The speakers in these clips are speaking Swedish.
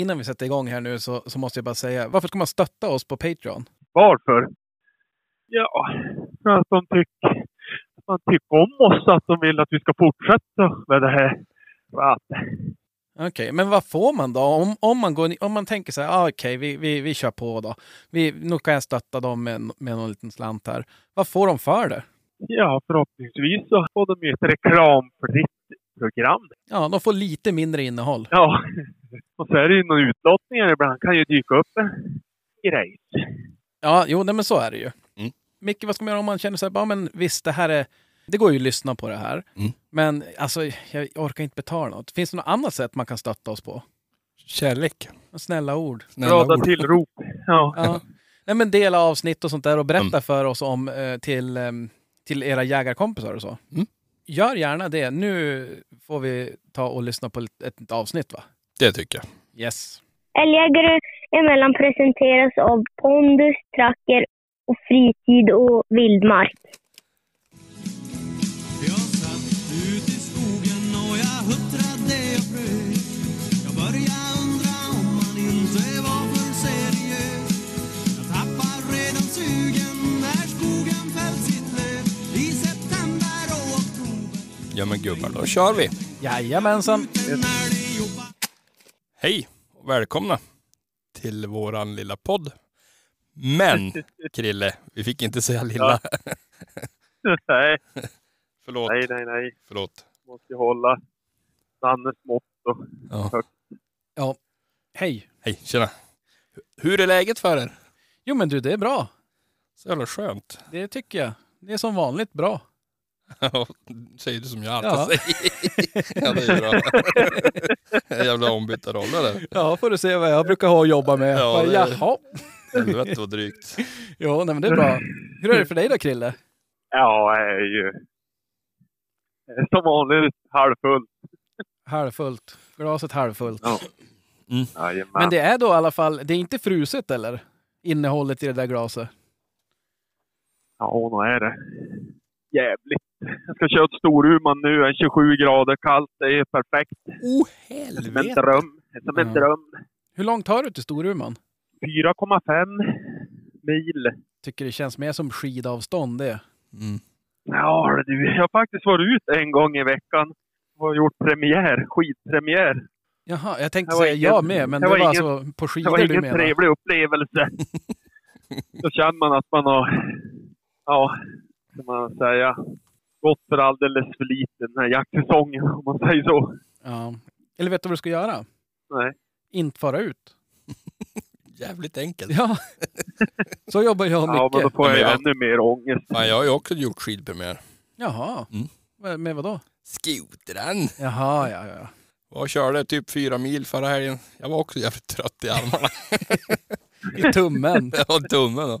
innan vi sätter igång här nu så, så måste jag bara säga, varför ska man stötta oss på Patreon? Varför? Ja, för att de tycker, man tycker om oss, att de vill att vi ska fortsätta med det här. Okej, men vad får man då? Om, om, man, går, om man tänker så här, ah, okej, vi, vi, vi kör på då. Vi, nu kan jag stötta dem med, med någon liten slant här. Vad får de för det? ja, förhoppningsvis så får de ju ett reklamfritt program. Ja, de får lite mindre innehåll. Ja, och så är det ju några utlottningar ibland. kan ju dyka upp en grej. Ja, jo, nej, men så är det ju. Mm. Micke, vad ska man göra om man känner så här, ja men visst, det här är... Det går ju att lyssna på det här. Mm. Men alltså, jag orkar inte betala något. Finns det något annat sätt man kan stötta oss på? Kärlek. Snälla ord. Snälla Glada tillrop. Ja. Ja. Nej, men dela avsnitt och sånt där och berätta Mm. för oss om eh, till, em, till era jägarkompisar och så. Mm. Gör gärna det. Nu får vi ta och lyssna på ett, ett avsnitt va? Det tycker jag. Yes. Älgjägare emellan presenteras av pondus, tracker och fritid och vildmark. Jag satt ut i skogen och jag huttrade Ja men gubbar, då kör vi. Jajamensan. Hej och välkomna till våran lilla podd. Men, Krille, vi fick inte säga lilla. nej, Förlåt. nej, nej, nej. Förlåt. Måste hålla Dannes motto. Ja. Ja. Hej. Hej, tjena. Hur är läget för er? Jo men du, det är bra. Så jävla skönt. Det tycker jag. Det är som vanligt bra. Ja, säger du som jag alltid Ja. säger. ja, det är bra. Jävla ombytta roller där. Ja, får du se vad jag brukar ha att jobba med. Ja, det- Jaha. Helvete vad drygt. Jo, nej, men det är bra. Hur är det för dig då, Krille? Ja, jag är ju som vanligt halvfull. Halvfullt. Glaset halvfullt. Ja. Mm. Men det är då i alla fall, det är inte fruset eller? Innehållet i det där glaset. Ja, nog är det. Jävligt. Jag ska köra ett Storuman nu. Det är 27 grader kallt. Det är perfekt. Oh Som en helvete. dröm. Som en Ja. dröm. Hur långt har du till Storuman? 4,5 mil. Tycker det känns mer som skidavstånd det. Mm. Ja du, jag har faktiskt varit ut en gång i veckan och gjort premiär, skidpremiär. Jaha, jag tänkte Det var säga ingen- jag med, men det det var var, ingen- alltså på Det skidor var du ingen menar? trevlig upplevelse. Då känner man att man har, ja, ska man säga, gått för alldeles för lite den här jaktsäsongen, om man säger så. Ja. Eller vet du vad du ska göra? Nej. Inte fara ut. Jävligt enkelt. Ja, så jobbar jag Ja, men mycket. då får Ja, jag jag- ännu mer ångest. Fan, jag har ju också gjort skidpremiär. Jaha. Mm. Med, vad då? Skotran. Jaha, ja, ja. Jag körde typ fyra mil förra helgen. Jag var också jävligt trött i armarna. I tummen. Ja, tummen då.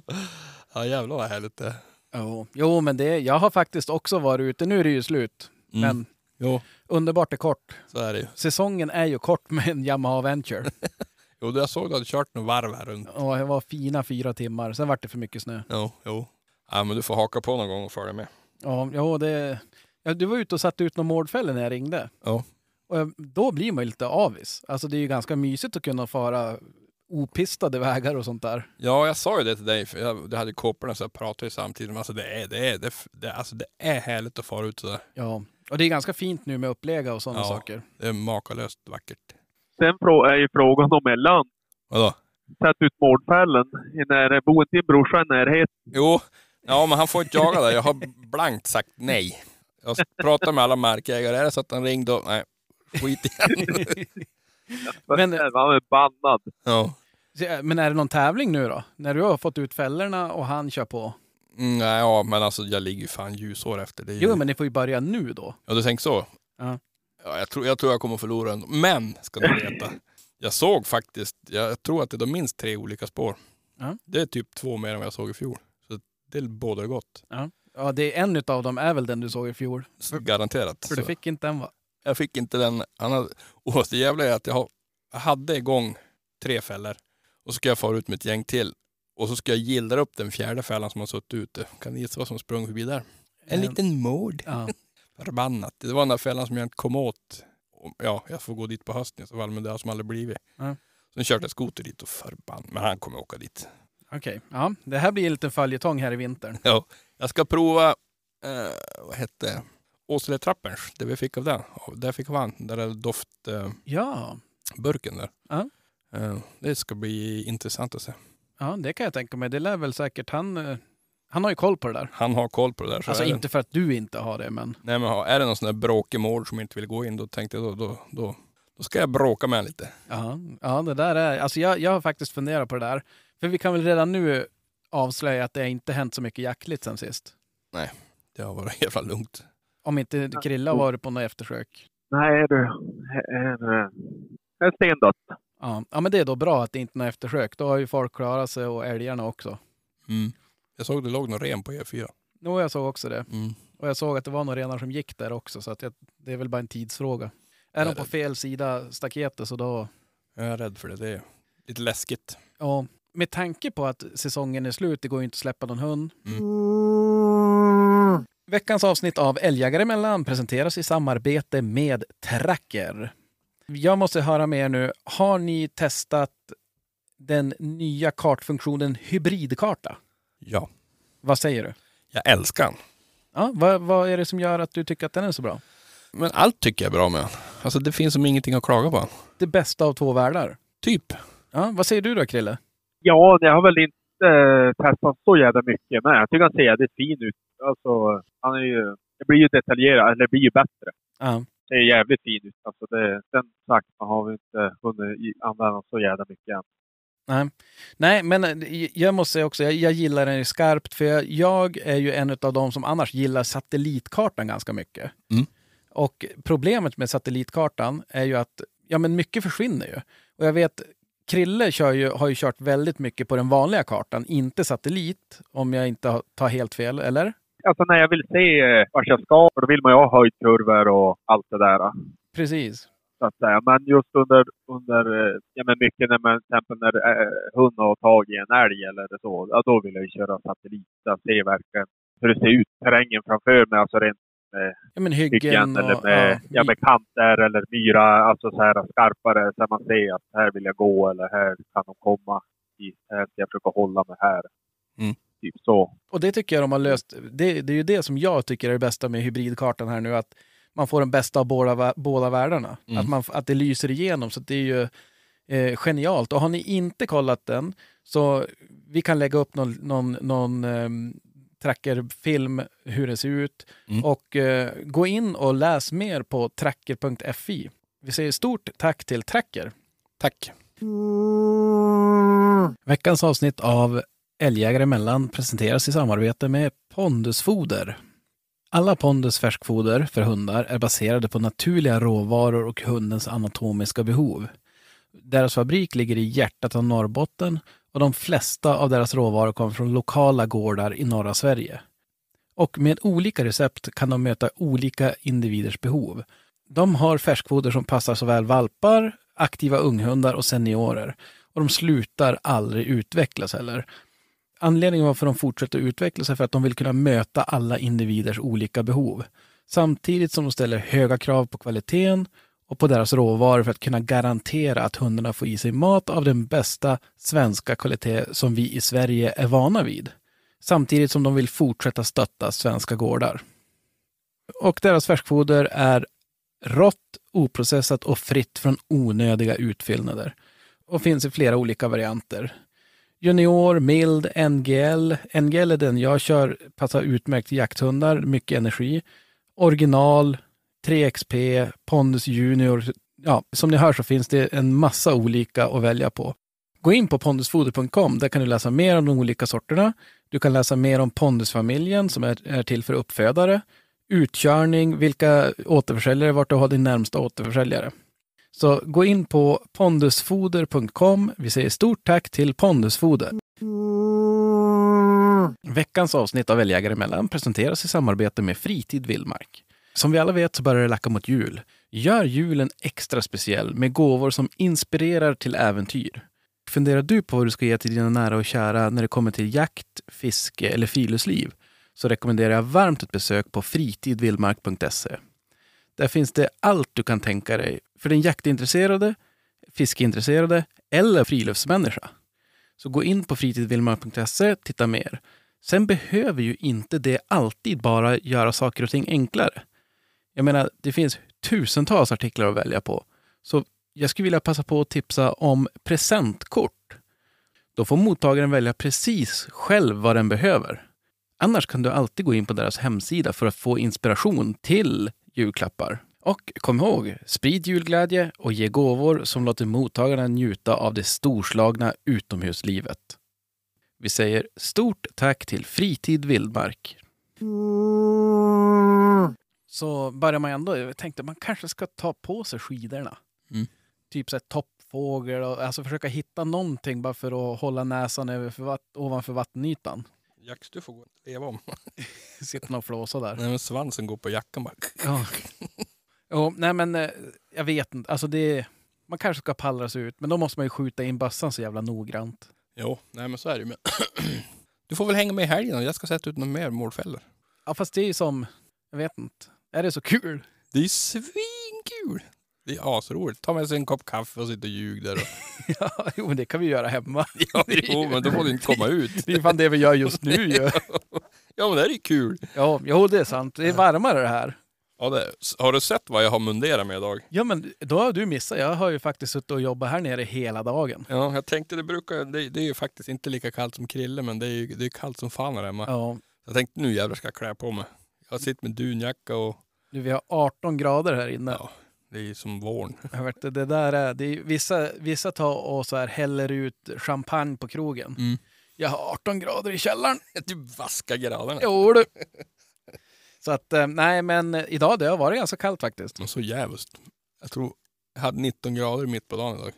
Ja jävlar vad härligt det är. Jo. jo, men det, jag har faktiskt också varit ute. Nu är det ju slut. Mm. Men Jo, underbart är kort. så är det ju. Säsongen är ju kort med en Yamaha Venture. Jo, jag såg att du hade kört några varv här runt. Och det var fina fyra timmar. Sen vart det för mycket snö. Jo, jo. Ja, men du får haka på någon gång och följa med. Ja, jo, det... Ja, du var ute och satte ut några mårdfällor när jag ringde. Ja. Och jag- då blir man ju lite avis. Alltså det är ju ganska mysigt att kunna fara opistade vägar och sånt där. Ja, jag sa ju det till dig, för jag, du hade kåporna så jag pratade ju samtidigt. Men alltså det är, det är, det, det, är- alltså det är härligt att fara ut sådär. Ja, och det är ganska fint nu med upplega och sådana Ja. saker. Det är makalöst vackert. Sen är ju frågan om mellan. Vadå? Sätt ut mårdfällen. i när- Bor inte din brorsa i närheten? Jo, ja men han får inte jaga där. Jag har blankt sagt nej. Jag pratar med alla markägare. Är det så att han ringde och... Nej, skit igen. Men- Han är bannad. ja. Så, Men är det någon tävling nu då? När du har fått ut fällorna och han kör på? Mm, nej, ja, men alltså jag ligger ju fan ljusår efter. Ju... Jo, men ni får ju börja nu då. Ja, du tänker så? Ja. ja jag, tror, jag tror jag kommer förlora ändå. Men, ska du veta. Jag såg faktiskt, jag tror att det är minst tre olika spår. Ja. Det är typ två mer än vad jag såg i fjol. Så det bådar gott. Ja, det är en utav dem är väl den du såg i fjol. Garanterat. för du fick inte den va? Jag fick inte den. Han hade, och det jävla är att jag, har, jag hade igång tre fällor. Och så ska jag fara ut med ett gäng till. Och så ska jag gillra upp den fjärde fällan som har suttit ute. Kan ni gissa vad som sprang förbi där? En Eh, liten mord. Ja. Förbannat. Det var den där fällan som jag inte kom åt. Ja, jag får gå dit på hösten i så fall, men det har som aldrig blivit. Ja. Sen körde jag skoter dit och förband. Men han kommer åka dit. Okej, ja. Det här blir en liten följetong här i vintern. Ja, jag ska prova, eh, vad hette Åseletrappers, det vi fick av den. Där fick han den där doftburken Ja. där. Ja. Eh, det ska bli intressant att se. ja, det kan jag tänka mig. Det lär väl säkert han... eh, Han har ju koll på det där. Han har koll på det där. Så Alltså är det- inte för att du inte har det, men... Nej, men är det någon sån där bråkig mål som inte vill gå in, då tänkte jag då, då, då, då ska jag bråka med lite. Ja, ja det där är... Alltså jag, jag har faktiskt funderat på det där. För vi kan väl redan nu avslöja att det inte hänt så mycket jaktligt sen sist. Det har varit jävla lugnt. Om inte Krilla varit på något eftersök. Nej du, det är, det är stendött. Ja. ja, men det är då bra att det inte är något eftersök. Då har ju folk klarat sig och älgarna också. Mm. Jag såg det låg någon ren på E4. Jo, jag såg också det. Mm. Och jag såg att det var några renar som gick där också, så att jag, det är väl bara en tidsfråga. Är de på det- fel sida staketet så då... Jag är rädd för det. Det är lite läskigt. Ja, med tanke på att säsongen är slut, det går ju inte att släppa någon hund. Veckans avsnitt av Älgjägare emellan presenteras i samarbete med Tracker. Jag måste höra med er nu, har ni testat den nya kartfunktionen hybridkarta? Ja, Vad säger du? jag älskar den. Ja, vad, vad är det som gör att du tycker att den är så bra? Men allt tycker jag är bra med den. Alltså det finns som ingenting att klaga på. Det bästa av två världar. Typ. Ja, vad säger du då, Krille? Ja, jag har väl inte eh, testat så jävla mycket, men jag tycker han ser jävligt fin ut. Alltså, han är ju, det blir ju detaljerat, eller det blir ju bättre. Ja. Det är jävligt fin ut. Alltså det, den sakta har vi inte hunnit använda så jävla mycket än. Nej. Nej, men eh, jag måste säga också, jag, jag gillar den ju skarpt, för jag, jag är ju en av de som annars gillar satellitkartan ganska mycket. Mm. Och problemet med satellitkartan är ju att ja, men mycket försvinner ju. Och jag vet, Krille kör ju, har ju kört väldigt mycket på den vanliga kartan, inte satellit, om jag inte har- tar helt fel, eller? Alltså när jag vill se eh, vart jag ska, då vill man ju ha höjdkurvor och allt det där. Precis. Så att säga. Men just under, under eh, ja men mycket när man till exempel när eh, hund har tagit en älg eller så, ja, då vill jag ju köra satellit. Ser verkligen hur det ser ut, terrängen framför mig, alltså rent Ja, men hyggen hyggen eller och... med, ja, ja, med kanter eller myra, alltså så här skarpare så man ser att här vill jag gå eller här kan de komma. I, här ska jag försöka hålla mig här. Mm. Typ så. Och det tycker jag de har löst. Det, det är ju det som jag tycker är det bästa med hybridkartan här nu, att man får den bästa av båda, båda världarna. Mm. Att, man, att det lyser igenom, så det är ju eh, genialt. Och har ni inte kollat den, så vi kan lägga upp någon, någon, någon eh, trackerfilm hur det ser ut. Mm. Och eh, gå in och läs mer på tracker.fi. Vi säger stort tack till Tracker. Tack. Veckans avsnitt av Älgjägare emellan presenteras i samarbete med Pondusfoder. Alla Pondus färskfoder för hundar är baserade på naturliga råvaror och hundens anatomiska behov. Deras fabrik ligger i hjärtat av Norrbotten och de flesta av deras råvaror kommer från lokala gårdar i norra Sverige. Och med olika recept kan de möta olika individers behov. De har färskfoder som passar såväl valpar, aktiva unghundar och seniorer. Och de slutar aldrig utvecklas heller. Anledningen varför de fortsätter utvecklas är för att de vill kunna möta alla individers olika behov. Samtidigt som de ställer höga krav på kvaliteten och på deras råvaror för att kunna garantera att hundarna får i sig mat av den bästa svenska kvalitet som vi i Sverige är vana vid. Samtidigt som de vill fortsätta stötta svenska gårdar. Och deras färskfoder är rått, oprocessat och fritt från onödiga utfyllnader. Och finns i flera olika varianter. Junior, mild, NGL. NGL är den jag kör, passar utmärkt till jakthundar, mycket energi. Original, 3XP, Pondus Junior. Ja, som ni hör så finns det en massa olika att välja på. Gå in på pondusfoder.com. Där kan du läsa mer om de olika sorterna. Du kan läsa mer om pondusfamiljen som är, är till för uppfödare. Utkörning, vilka återförsäljare, vart du har din närmsta återförsäljare. Så gå in på pondusfoder.com. Vi säger stort tack till Pondusfoder. Veckans avsnitt av Älgjägare emellan presenteras i samarbete med Fritid Vildmark. Som vi alla vet så börjar det lacka mot jul. Gör julen extra speciell med gåvor som inspirerar till äventyr. Funderar du på vad du ska ge till dina nära och kära när det kommer till jakt, fiske eller friluftsliv? Så rekommenderar jag varmt ett besök på fritidvildmark.se. Där finns det allt du kan tänka dig. För den jaktintresserade fiskeintresserade eller friluftsmänniska. Så gå in på fritidvildmark.se, titta mer. Sen behöver ju inte det alltid bara göra saker och ting enklare. Jag menar, det finns tusentals artiklar att välja på. Så jag skulle vilja passa på att tipsa om presentkort. Då får mottagaren välja precis själv vad den behöver. Annars kan du alltid gå in på deras hemsida för att få inspiration till julklappar. Och kom ihåg, sprid julglädje och ge gåvor som låter mottagarna njuta av det storslagna utomhuslivet. Vi säger stort tack till Fritid Vildmark. Så börjar man ändå, jag tänkte man kanske ska ta på sig skidorna. Mm. Typ så här toppfågel och alltså försöka hitta någonting bara för att hålla näsan över för vatt, ovanför vattenytan. Jax, du får gå och leva om. Sitter och flåsa där. Nej, men svansen går på jackan bara. Ja. Jo, nej men eh, jag vet inte. Alltså det, man kanske ska pallra sig ut, men då måste man ju skjuta in bössan så jävla noggrant. Jo, nej men så är det ju. Men du får väl hänga med i helgen jag ska sätta ut några mer målfällor. Ja, fast det är ju som, jag vet inte. Är det så kul? Det är svinkul! Det är asroligt. Ta med sig en kopp kaffe och sitta och ljug där. Och... Ja, jo, men det kan vi göra hemma. Ja, jo, men då får du inte komma ut. Det är fan det vi gör just nu ju. Ja, men det här är ju kul. Ja, jo, det är sant. Det är varmare det här. Ja, det, har du sett vad jag har munderat med idag? Ja, men då har du missat. Jag har ju faktiskt suttit och jobbat här nere hela dagen. Ja, jag tänkte det brukar, det, det är ju faktiskt inte lika kallt som Krille, men det är ju det är kallt som fan här hemma. Ja, Jag tänkte nu jävlar ska jag klä på mig. Jag sitter med dunjacka och nu, vi har 18 grader här inne. ja, det är som våren. Jag vet, det där är, det är, vissa, vissa tar och så här häller ut champagne på krogen. Mm. Jag har 18 grader i källaren. Du vaskar graderna. Jo du. Så att, eh, nej men idag det har varit ganska kallt faktiskt. Men så jävligt. Jag tror jag hade 19 grader mitt på dagen idag.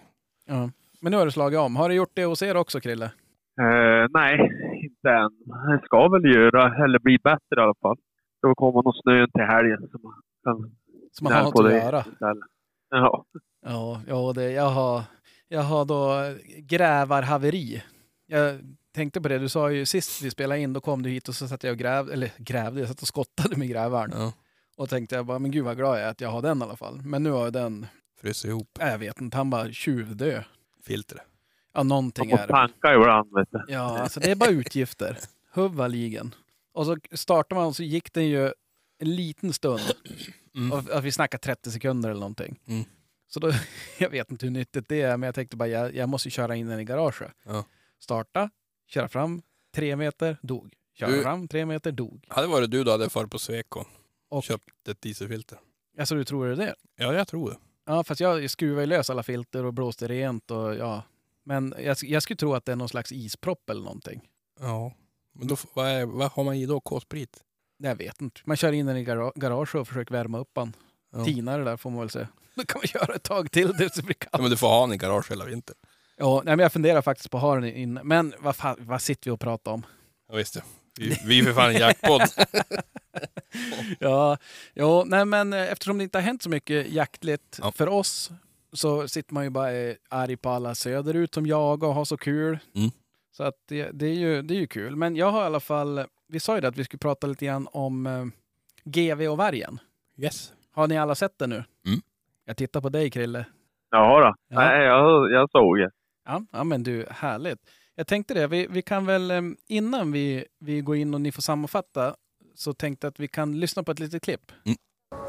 Ja. Men nu har du slagit om. Har du gjort det hos er också Krille? Eh, nej, inte än. Det ska väl göra, eller bli bättre i alla fall. Då kommer nog snön till helgen så man kan Som man har något att göra. Ja. Ja, ja det, jag, har, jag har då grävarhaveri. Jag tänkte på det, du sa ju sist vi spelade in, då kom du hit och så satt jag och grävde, eller grävde, jag satt och skottade med grävaren. Ja. Och tänkte jag bara, men gud vad glad jag är att jag har den i alla fall. Men nu har jag den, Fryser ihop jag vet inte, han bara tjuvdö. filtret. Ja, någonting Man är får det. tanka ibland vet du. Ja, alltså det är bara utgifter. Huvvaligen. Och så startade man och så gick den ju en liten stund. Mm. Och att vi snackar 30 sekunder eller någonting. Mm. Så då, jag vet inte hur nyttigt det är, men jag tänkte bara jag, jag måste köra in den i garaget. Ja. Starta, köra fram, tre meter, dog. Köra Du- fram, tre meter, dog. Hade varit du då hade farit på Sweco Och, köpt ett dieselfilter. alltså du tror det? Ja, jag tror det. Ja, fast jag skruvade ju lös alla filter och blåste rent och ja. Men jag, jag skulle tro att det är någon slags ispropp eller någonting. Ja. Men då, vad, är, vad har man i då? K-sprit? Jag vet inte. Man kör in den i gara- garaget och försöker värma upp den. Ja. Tina det där får man väl säga. Då kan man köra ett tag till tills det blir ja, kallt. men du får ha den i garage hela vintern. Ja, nej, men jag funderar faktiskt på att ha den inne. Men vad, fan, vad sitter vi och pratar om? Ja, visst det. Vi, vi är för fan en jaktpodd. Ja, ja nej, men eh, eftersom det inte har hänt så mycket jaktligt Ja. för oss så sitter man ju bara eh, arg på alla söderut som jag och har så kul. Mm. Så att det, det, är ju, det är ju kul. Men jag har i alla fall, vi sa ju det att vi skulle prata lite grann om eh, GV och vargen. Yes. Har ni alla sett det nu? Mm. Jag tittar på dig Krille. Jaha då. Ja. Nej, jag, jag såg det. Ja, ja men du, härligt. Jag tänkte det, vi, vi kan väl eh, innan vi, vi går in och ni får sammanfatta så tänkte att vi kan lyssna på ett litet klipp.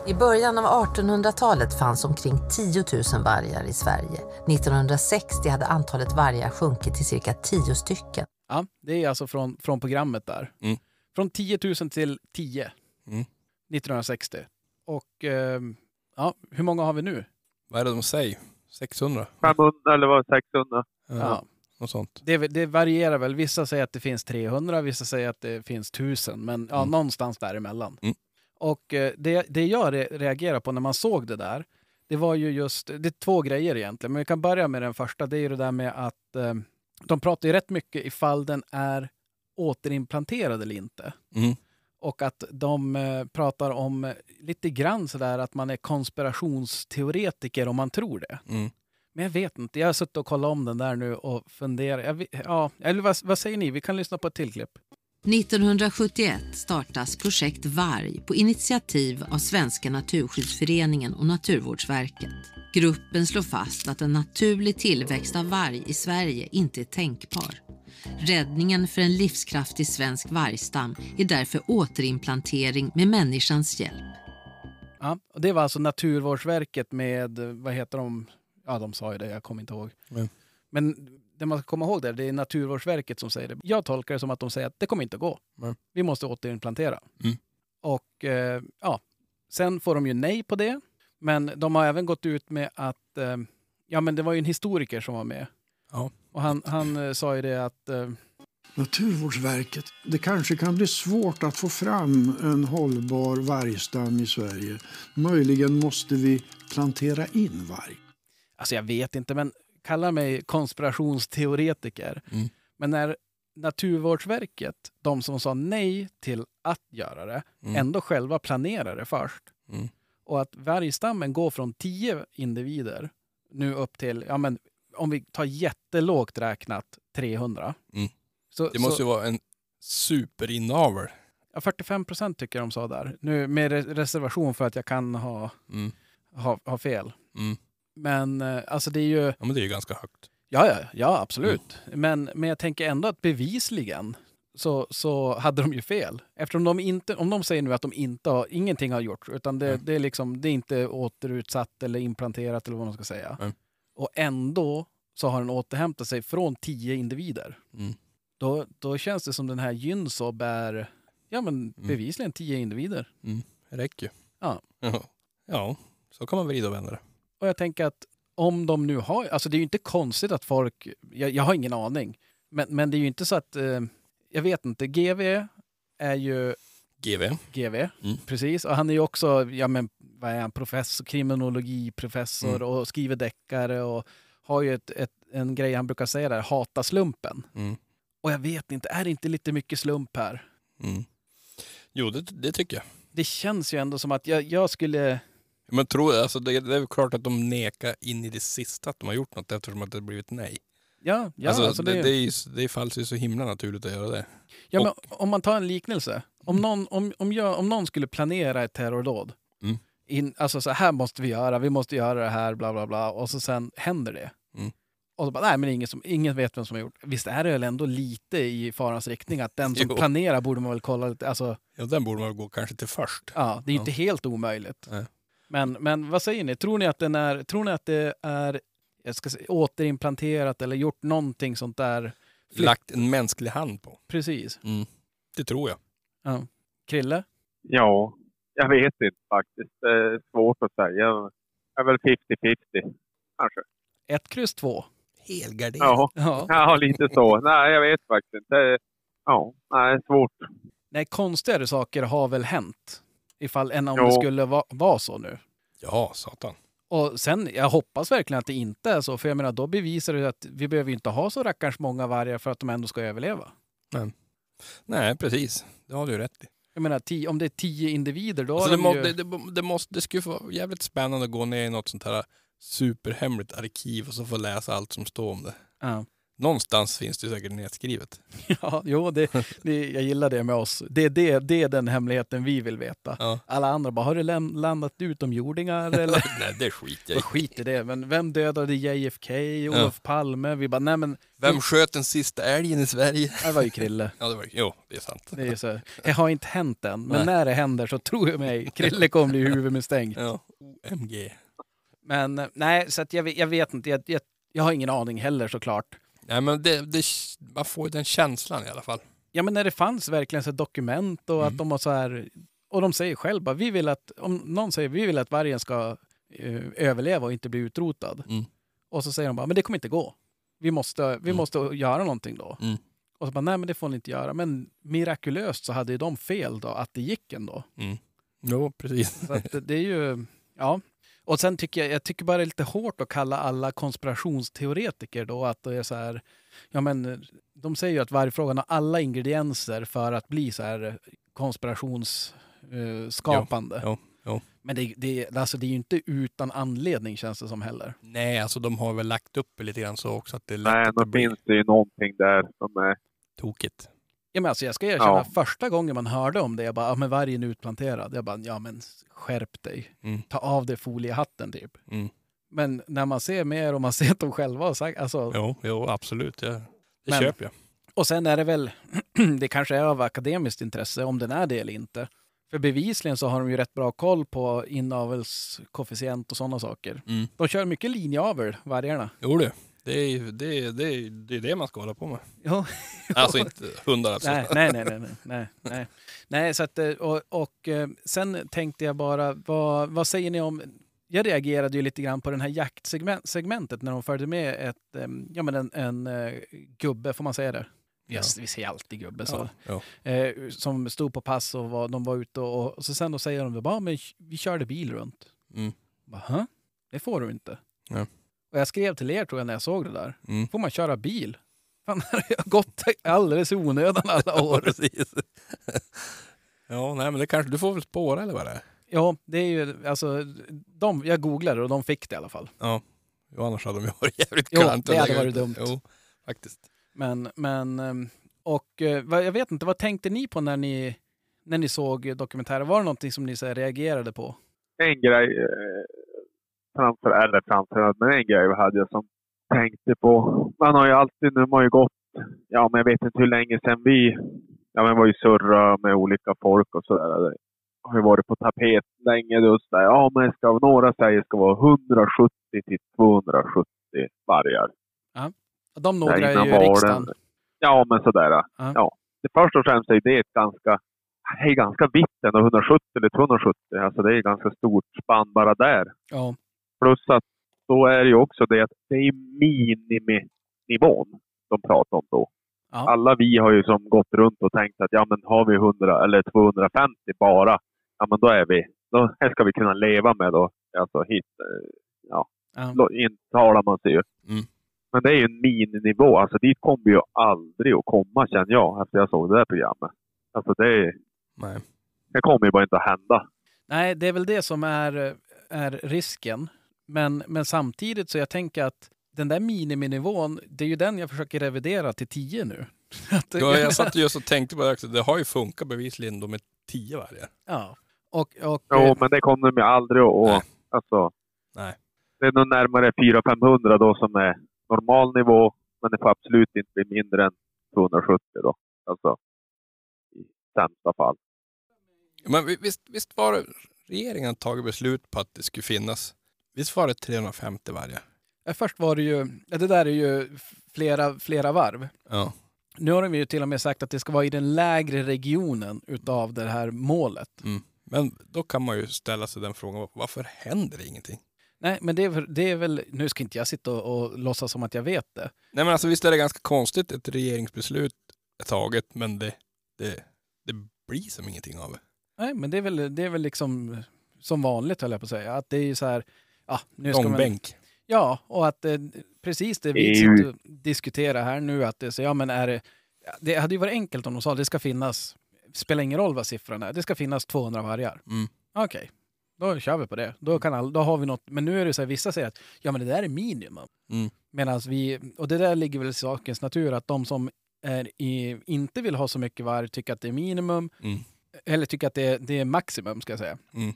I början av 1800-talet fanns omkring 10 000 vargar i Sverige. 1960 hade antalet vargar sjunkit till cirka 10 stycken. Ja, det är alltså från, från programmet där. Mm. Från 10 000 till 10. Mm. 1960. Och ehm, ja, hur många har vi nu? Vad är det de säger? 600? 500 eller var det 600? Ja. Ja. Något sånt. Det, det varierar väl. Vissa säger att det finns 300, vissa säger att det finns 1000. Men ja, Mm. någonstans däremellan. Mm. Och eh, det, det jag re- reagerar på när man såg det där, det var ju just, det är två grejer egentligen. Men vi kan börja med den första. Det är ju det där med att eh, de pratar ju rätt mycket ifall den är återimplanterad eller inte. Mm. Och att de eh, pratar om lite grann sådär att man är konspirationsteoretiker om man tror det. Mm. Men jag vet inte. Jag har suttit och kollat om den där nu och funderat. Jag, vet- ja, eller vad, vad säger ni? Vi kan lyssna på ett till klipp. 1971 startas projekt Varg på initiativ av Svenska Naturskyddsföreningen och Naturvårdsverket. Gruppen slår fast att en naturlig tillväxt av varg i Sverige inte är tänkbar. Räddningen för en livskraftig svensk vargstam är därför återimplantering med människans hjälp. Ja, och det var alltså Naturvårdsverket med, vad heter de? Ja, de sa ju det, jag kommer inte ihåg. Mm. Men det man ska komma ihåg där, det är Naturvårdsverket som säger det. Jag tolkar det som att de säger att det kommer inte gå. Mm. Vi måste återinplantera. Mm. Och eh, ja, sen får de ju nej på det. Men de har även gått ut med att, eh, ja men det var ju en historiker som var med. Ja. Och han, han eh, sa ju det att, eh, Naturvårdsverket. Det kanske kan bli svårt att få fram en hållbar vargstam i Sverige. Möjligen måste vi plantera in varg. alltså jag vet inte, men kalla mig konspirationsteoretiker. Mm. Men när Naturvårdsverket, de som sa nej till att göra det, Mm. ändå själva planerar det först. Mm. Och att vargstammen går från 10 individer nu upp till, ja men om vi tar jättelågt räknat 300. Mm. Så, Det måste så, ju vara en superinnavel. ja, 45 procent tycker jag de sa där. Nu med re- reservation för att jag kan ha, Mm. ha, ha fel. Mm. Men eh, alltså det är ju, Ja, men det är ju ganska högt. ja ja, ja absolut. Men, men jag tänker ändå att bevisligen så, så hade de ju fel. Eftersom de inte, om de säger nu att de inte har, ingenting har gjorts, utan det, Mm. det, är liksom, det är inte återutsatt eller implanterat eller vad man ska säga. Mm. Och ändå så har den återhämtat sig från 10 individer. Mm. Då, då känns det som den här Gynsob är ja, men bevisligen 10 individer. Det räcker ju. Ja. ja. Ja, så kan man vrida och vända det. Och jag tänker att om de nu har, alltså det är ju inte konstigt att folk, jag, jag har ingen aning, men, men det är ju inte så att, eh, jag vet inte, GV är ju GV. GV, Mm. precis, och han är ju också, ja men vad är han, professor, kriminologiprofessor Mm. och skriver deckare och har ju ett, ett, en grej han brukar säga där, hata slumpen. Mm. Och jag vet inte, är det inte lite mycket slump här? Mm. Jo, det, det tycker jag. Det känns ju ändå som att jag, jag skulle, Men tror, alltså det, det är klart att de nekar in i det sista att de har gjort något eftersom att det har blivit nej. ja, ja, alltså, alltså det, det, är ju, det falls ju så himla naturligt att göra det. Ja, men om man tar en liknelse. Om någon, om, om, jag, om någon skulle planera ett terrordåd. Mm. In, alltså så här måste vi göra, vi måste göra det här, bla bla bla. Och så sen händer det. Mm. Och så bara, nej men ingen, som, ingen vet vem som har gjort Visst är det väl ändå lite i farans riktning att den som Jo. planerar borde man väl kolla lite. Alltså, Ja, den borde man gå kanske till först. ja, det är ju Ja. inte helt omöjligt. Nej. Men, men vad säger ni? Tror ni att, den är, tror ni att det är jag ska säga, återimplanterat eller gjort någonting sånt där? Flytt- Lagt en mänsklig hand på. Precis. Mm. Det tror jag. Ja. Krille? Ja, jag vet inte faktiskt. Det är svårt att säga. Det är väl 50-50 kanske. Ett kryss två. Helgarderat. Ja, Ja. ja lite så. Nej, jag vet faktiskt inte. Ja, nej, svårt. Nej, konstigare saker har väl hänt. Ifall än om Jo. det skulle va- vara så nu. Ja, satan. Och sen, jag hoppas verkligen att det inte är så. För jag menar, då bevisar det att vi behöver inte ha så rackarns många vargar för att de ändå ska överleva. Nej, precis. Det har du rätt i. Jag menar, tio, om det är tio individer, då Alltså, det, de må, ju... det, det, det, måste, det skulle vara jävligt spännande att gå ner i något sånt här superhemligt arkiv och så få läsa allt som står om det. Ja. Någonstans finns det säkert nedskrivet. ja, jo, det, det, jag gillar det med oss. Det, är det, det är den hemligheten vi vill veta. Ja. Alla andra bara, har det läm- landat utomjordingar eller? Nej, det skiter jag i. skit i det. Men vem dödade JFK, Olof Palme? Vi bara, nej men, Vem sköt den sista älgen i Sverige? det var ju Krille. Ja, det var Jo, det är sant. Det, är så, det har inte hänt än, men Nej. när det händer så tror jag mig, Krille kommer bli huvudmisstänkt. Ja, OMG. Men nej, så att jag, vet- jag vet inte. Jag, jag, jag har ingen aning heller såklart. Nej, men det, det, man får ju den känslan i alla fall. Ja, men när det fanns verkligen så dokument och Mm. att de har så här... Och de säger själva, vi vill att, om någon säger vi vill att vargen ska eh, överleva och inte bli utrotad. Mm. Och så säger de bara, men det kommer inte gå. Vi måste, vi Mm. måste göra någonting då. Mm. Och så bara, nej men det får ni inte göra. Men mirakulöst så hade ju de fel då, att det gick ändå. Mm. Jo, precis. Så det- det är ju, ja. Och sen tycker jag, jag tycker bara det är lite hårt att kalla alla konspirationsteoretiker då att det är så här, ja men de säger ju att vargfrågan har alla ingredienser för att bli så här konspirationsskapande. Eh, skapande. Jo, jo. Men det, det, alltså det är ju inte utan anledning känns det som heller. Nej, alltså de har väl lagt upp lite grann så också att det är lätt Nej, att då det blir finns det ju någonting där som är... tokigt. Ja, men alltså, jag ska erkänna, Ja. första gången man hörde om det, jag bara, ja men vargen är utplanterad. Jag bara, ja men skärp dig. Mm. Ta av dig foliehatten typ. Mm. Men när man ser mer och man ser att de själva har sagt, alltså, Jo, jo absolut. Jag, det Men- köper jag. och sen är det väl, det kanske är av akademiskt intresse om den är det eller inte. För bevisligen så har de ju rätt bra koll på inavelskoefficient och sådana saker. Mm. De kör mycket linjeavel, vargarna. Jo du, det är ju det, det, det, är det man ska hålla på med. Ja. Alltså inte hundar alltså. Nej, nej, nej, nej, nej, nej, nej. Så att, eh, och, och eh, sen tänkte jag bara, vad, vad säger ni om, jag reagerade ju lite grann på den här jaktsegmentet när de följde med ett, ja men en, en eh, gubbe, får man säga det? Ja. Yes, vi säger alltid gubbe. Så. Ja, ja. Eh, som stod på pass och var, de var ute och, och så sen då säger de, bara, men vi körde bil runt. Mm. Bara? Det får du inte. Ja. Och jag skrev till er tror jag när jag såg det där. Mm. Får man köra bil? Fan, jag har gått alldeles i onödan alla år. Precis. ja, nej men det kanske, du får väl spåra eller vad det är? Ja, det är ju alltså, de, jag googlade och de fick det i alla fall. Ja. Jo, annars hade de ju varit jävligt Jo, kalant det att hade varit det. dumt. Jo, faktiskt. Men, men ehm, och eh, jag vet inte, vad tänkte ni på när ni, när ni såg dokumentären? Var det någonting som ni så här, reagerade på? en grej eh, framför, eller framför, men en grej hade jag som tänkte på. Man har ju alltid, nu har man ju gått, ja men jag vet inte hur länge sedan vi, ja men var ju surra med olika folk och sådär. Det har ju varit på tapet länge just där. Ja men ska, några säger ska vara 170 till 270 vargar. De några är ju i riksdagen. Ja men sådär. Ja. Ja. Det först och främst är det ett ganska, det är ganska vitt ändå, 170 eller 270. Alltså det är ganska stort spann bara där. Ja. Plus att då är det ju också det att det är miniminivån de pratar om då. Ja. Alla vi har ju som gått runt och tänkt att ja men har vi 100 eller 250 bara, ja men då är vi, då ska vi kunna leva med då. Alltså hit, eh, Ja. då intalar man sig ju. Mm. Men det är ju en mininivå. Alltså dit kommer vi ju aldrig att komma känner jag efter jag såg det där programmet. Alltså det, Nej. det kommer ju bara inte att hända. Nej, det är väl det som är, är risken. Men, men samtidigt så jag tänker att den där miniminivån, det är ju den jag försöker revidera till 10 nu. Ja, jag satt just och tänkte på det också. Det har ju funkat bevisligen då med tio vargar. ja. Och, och, Jo, eh, men det kommer de ju aldrig att... Nej. Alltså, Nej. Det är nog närmare 400-500 då som är normal nivå, men det får absolut inte bli mindre än 270 då. Alltså, i sämsta fall. Men vi- visst, visst var det regeringen tagit beslut på att det skulle finnas, visst var det 350 vargar? eh, först var det ju, ja, det där är ju flera, flera varv. Ja. Nu har de ju till och med sagt att det ska vara i den lägre regionen utav det här målet. Mm. Men då kan man ju ställa sig den frågan, varför händer det ingenting? Nej, men det är, väl- det är väl, nu ska inte jag sitta och, och låtsas som att jag vet det. Nej men alltså visst är det ganska konstigt ett regeringsbeslut är taget, men det, det, det blir som ingenting av det. Nej, men det är väl, det är väl liksom som vanligt höll jag på att säga. Att det är ju så här, ja, nu ska man, Långbänk. Ja, och att eh, precis det vi och diskuterar här nu, att det, så, ja, men är det, det hade ju varit enkelt om de sa att det ska finnas, spelar ingen roll vad siffran är, det ska finnas 200 vargar. Mm. Okej, då kör vi på det. Då, kan all, då har vi något, men nu är det så här, vissa säger att ja, men det där är minimum. Mm. Medan vi, och det där ligger väl i sakens natur, att de som är i, inte vill ha så mycket varg tycker att det är minimum, Mm. eller tycker att det, är- det är maximum ska jag säga. Mm.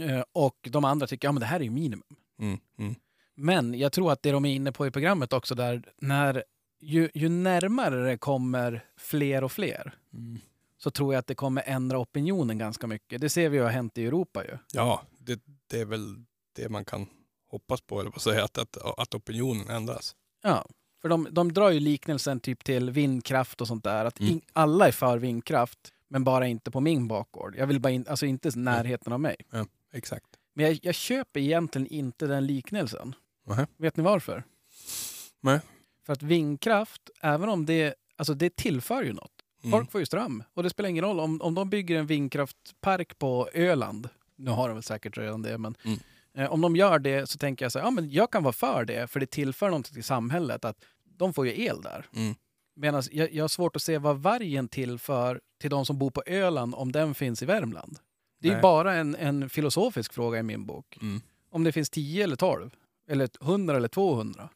Eh, och de andra tycker, ja men det här är ju minimum. Mm. Mm. Men jag tror att det de är inne på i programmet också där, när ju, ju närmare det kommer fler och fler Mm. så tror jag att det kommer ändra opinionen ganska mycket. Det ser vi ju har hänt i Europa ju. Ja, det, det är väl det man kan hoppas på, eller att säga, att, att, att opinionen ändras. Ja, för de, de drar ju liknelsen typ till vindkraft och sånt där. Att Mm. in, alla är för vindkraft, men bara inte på min bakgård. Jag vill bara in, alltså inte närheten av mig. Exakt. Men jag, jag köper egentligen inte den liknelsen. Nähä. Vet ni varför? Nej. För att vindkraft, även om det, alltså det tillför ju något. Mm. Folk får ju ström. Och det spelar ingen roll om, om de bygger en vindkraftpark på Öland. Nu har de väl säkert redan det, men Mm. eh, om de gör det så tänker jag så här, ja men jag kan vara för det, för det tillför någonting till samhället. Att de får ju el där. Mm. Medan jag, jag har svårt att se vad vargen tillför till de som bor på Öland om den finns i Värmland. Det är Nej. bara en, en filosofisk fråga i min bok. Mm. Om det finns 10 eller 12, eller 100 eller 200.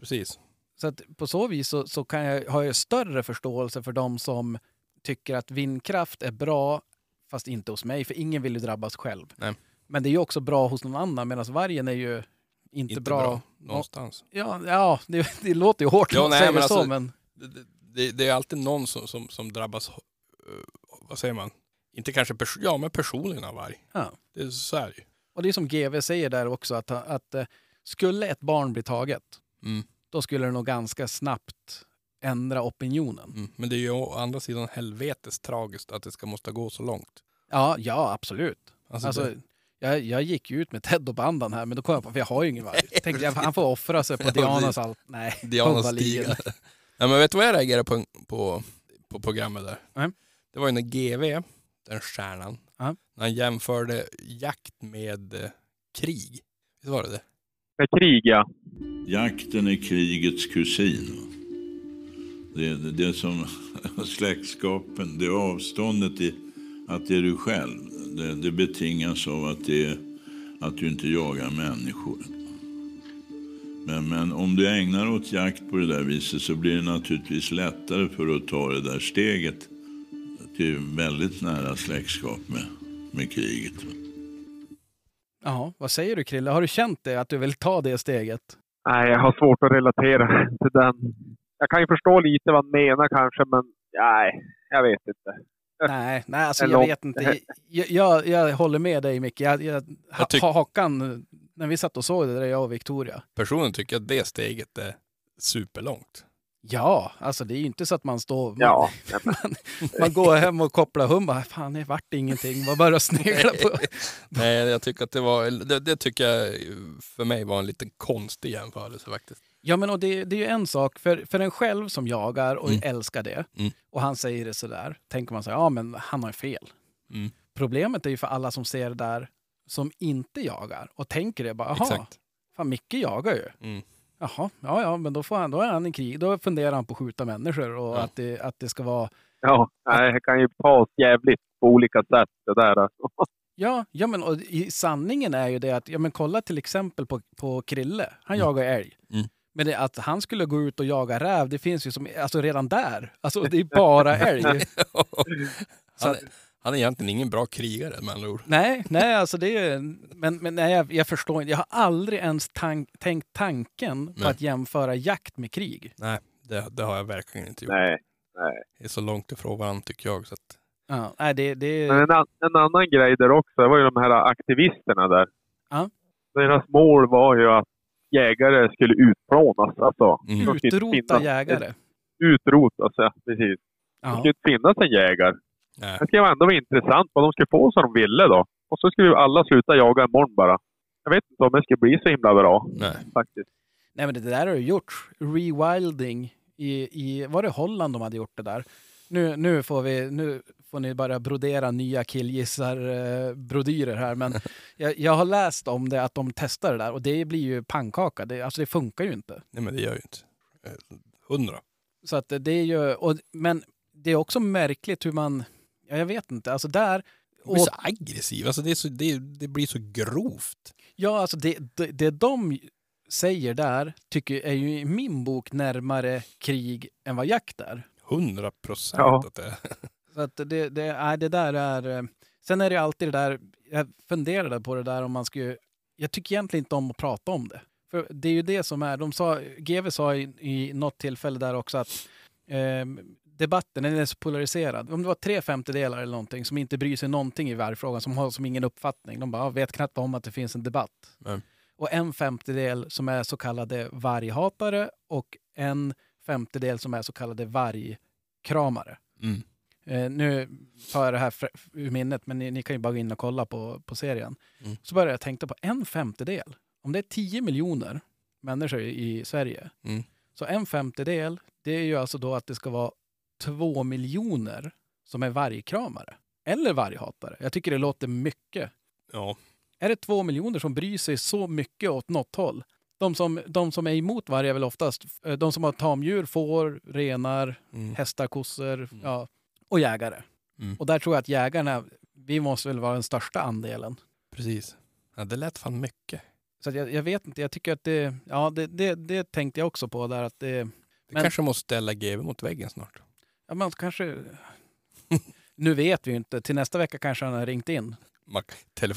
Precis. Så att på så vis så, så kan jag, har jag större förståelse för de som tycker att vindkraft är bra, fast inte hos mig, för ingen vill ju drabbas själv. Nej. Men det är ju också bra hos någon annan, medan vargen är ju inte, Inte bra. bra, någonstans. Ja, ja det, det låter ju hårt Ja, när man nej, säger men så, alltså- men Det, det, det är alltid någon som, som, som drabbas, eh, vad säger man, inte kanske pers- ja, men personligen av varg. Ja. Det är så är det ju. Och det är som GV säger där också, att, att eh, skulle ett barn bli taget, Mm. då skulle det nog ganska snabbt ändra opinionen. Mm. Men det är ju å andra sidan helvetes tragiskt att det ska måste gå så långt. Ja, ja absolut. Alltså, Alltså, det, jag, jag gick ju ut med Ted och bandan här, men då kom jag på, för jag har ju ingen varg. Tänkte jag, han får offra sig på Dianas allt. Nej, Dianas stigar. Nej, men vet du vad jag reagerade på, på, på programmet där? Nej. Det var ju när GV, den stjärnan, Ja. när han jämförde jakt med eh, krig. Visst var det det? Med krig, ja. Jakten är krigets kusin. Det, det, det är som släktskapen, det är avståndet i att det är du själv. Det, det betingas av att, det är, att du inte jagar människor. Men, men om du ägnar åt jakt på det där viset så blir det naturligtvis lättare för att ta det där steget till väldigt nära släktskap med, med kriget. Ja, vad säger du Krille? Har du känt det, att du vill ta det steget? Nej, jag har svårt att relatera till den. Jag kan ju förstå lite vad han menar kanske, men nej, jag vet inte. Nej, nej alltså jag vet inte. Jag, jag, jag håller med dig Micke. Jag, jag, Jag Hakan, när vi satt och såg det där, jag och Victoria. Personligen tycker jag att det steget är superlångt. Ja, alltså det är ju inte så att man står... Ja, Man, man går hem och kopplar hum bara, fan det vart ingenting. Man börjar snegla på... Nej, jag tycker att det var, det, det tycker jag för mig var en liten konstig jämförelse faktiskt. Ja men och det, det är ju en sak, för, för en själv som jagar och Mm. älskar det, Mm. och han säger det sådär, tänker man så här, ja men han har ju fel. Mm. Problemet är ju för alla som ser det där som inte jagar och tänker det bara, jaha, fan Micke jagar ju. Jaha, ja ja, men då, får han, då är han i krig. Då funderar han på att skjuta människor och Ja. att, det, att det ska vara... ja, nej, det kan ju tas jävligt på olika sätt det där. Alltså. Ja, ja men och i sanningen är ju det att, ja men kolla till exempel på, på Krille. Han Mm. jagar älg. Mm. Men det, att han skulle gå ut och jaga räv, det finns ju som, alltså redan där. Alltså det är bara älg. Så att, han är egentligen ingen bra krigare med andra ord. nej, nej, alltså det är, men, men nej, jag, jag förstår inte. Jag har aldrig ens tank, tänkt tanken på Nej. att jämföra jakt med krig. Nej, det, det har jag verkligen inte gjort. Nej, nej. Det är så långt ifrån varandra tycker jag. Så att, Ja, nej, det, det, Men en, an- en annan grej där också, det var ju de här aktivisterna där. Ja. Deras mål var ju att jägare skulle utplånas. Alltså, Mm. Det utrota finnas- jägare. Utrotas, ja. Precis. Det Ja. skulle inte finnas en jägare. Nej. Det skulle ändå vara intressant vad de skulle få som de ville då. Och så skulle ju alla sluta jaga imorgon bara. Jag vet inte om det skulle bli så himla bra nej. faktiskt. Nej men det där har ju gjorts. Rewilding i, i, var det Holland de hade gjort det där? Nu, nu, får, vi, nu får ni bara brodera nya killgissar-brodyrer här. Men jag, jag har läst om det, att de testar det där och det blir ju pannkaka. Det, alltså det funkar ju inte. nej, men det gör ju inte. Eh, Hundra. Så att det är ju, och, men det är också märkligt hur man, ja, jag vet inte, alltså där, Det blir och, så aggressiv. Alltså det, är så, det, det blir så grovt. ja alltså det, det, det de säger där tycker är ju i min bok närmare krig än vad jakt är. Hundra procent Ja. att det är. Så att det, det, nej, det där är... eh, Sen är det alltid det där, jag funderade på det där om man skulle... Jag tycker egentligen inte om att prata om det. För det är ju det som är, de sa, GV sa i, i något tillfälle där också att eh, debatten den är så polariserad. Om det var tre femtedelar eller någonting som inte bryr sig någonting i vargfrågan, som har som ingen uppfattning. De bara "Ja, vet knappt om att det finns en debatt. Nej. Och en femtedel som är så kallade varghatare och en femtedel som är så kallade vargkramare. Mm. Eh, nu tar jag det här ur minnet, men ni, ni kan ju bara gå in och kolla på, på serien. Mm. Så började jag tänka på en femtedel. Om det är 10 miljoner människor i, i Sverige, Mm. så en femtedel, det är ju alltså då att det ska vara två miljoner som är vargkramare. Eller varghatare. Jag tycker det låter mycket. Ja. Är det två miljoner som bryr sig så mycket åt något håll? De som, de som är emot varg är väl oftast eh, de som har tamdjur, får, renar, Mm. hästar, kossor ja, och jägare. Mm. Och där tror jag att jägarna, vi måste väl vara den största andelen. Precis. Ja, det lät fan mycket. Så jag, jag vet inte, jag tycker att det, ja det, det, det tänkte jag också på där att det, Det Men- kanske måste ställa GV mot väggen snart. Ja man kanske, nu vet vi ju inte. Till nästa vecka kanske han har ringt in.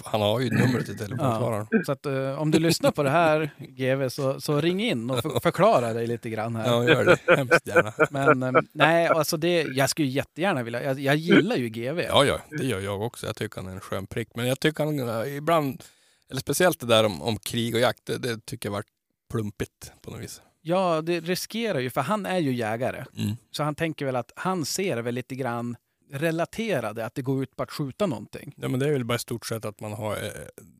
Han har ju numret till telefonsvararen. Så att, eh, om du lyssnar på det här, GV, så, så ring in och för, förklara dig lite grann här. Ja, gör det. Hemskt gärna. Men eh, nej, alltså det, jag skulle jättegärna vilja, jag, jag gillar ju GV. Ja, ja, det gör jag också. Jag tycker han är en skön prick. Men jag tycker han eh, ibland, eller speciellt det där om, om krig och jakt, det, det tycker jag varit plumpigt på något vis. Ja, det riskerar ju, för han är ju jägare. Mm. Så han tänker väl att han ser väl lite grann relaterade, att det går ut på att skjuta någonting. Ja, men det är väl bara i stort sett att man har... Eh,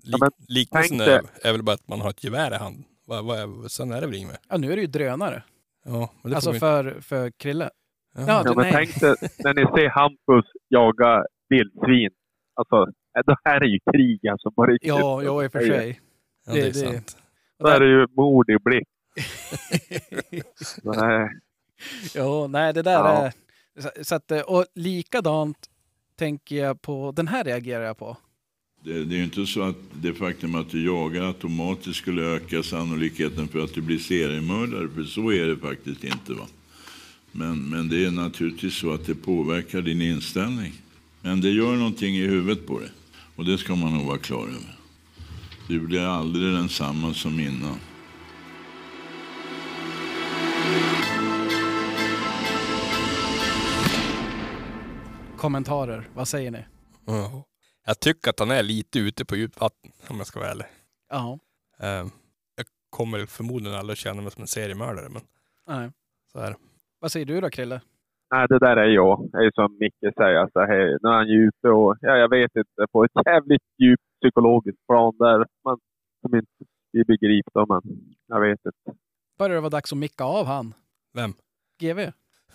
lik, Ja, liknelsen är, är väl bara att man har ett gevär i hand. Vad, vad är, sen är det väl inget mer. Ja, nu är det ju drönare. Ja, men det Alltså för, för Krille. Ja. Ja, Ja, du, men nej. tänk dig när ni ser Hampus jaga vildsvin. Alltså, eh, det här är ju krig alltså på riktigt. Ja, ja, i och för sig. ja, det är det- det- sant. Då är det ju mord i blick. Nej. ja, nej, det där Ja. är... Så, så att, eh, och likadant tänker jag på, den här reagerar jag på. Det, det är ju inte så att det faktum att du jagar automatiskt skulle öka sannolikheten för att du blir seriemördare, för så är det faktiskt inte. va. Men, men det är naturligtvis så att det påverkar din inställning. Men det gör någonting i huvudet på dig. Och det ska man nog vara klar över. Du blir aldrig densamma som innan. Kommentarer, vad säger ni? Ja. Jag tycker att han är lite ute på djupt vatten, om jag ska vara ärlig. Ja, Eh, jag kommer förmodligen aldrig känna mig som en seriemördare, men nej. så är det. Vad säger du då, Krille? Nej, det där är jag. Det är som Micke säger, alltså, hej, när han är ute och, ja, jag vet inte, på ett jävligt djupt psykologiskt plan där man som inte vi begriper, men jag vet inte. Börjar det vara dags att micka av han? Vem? GV?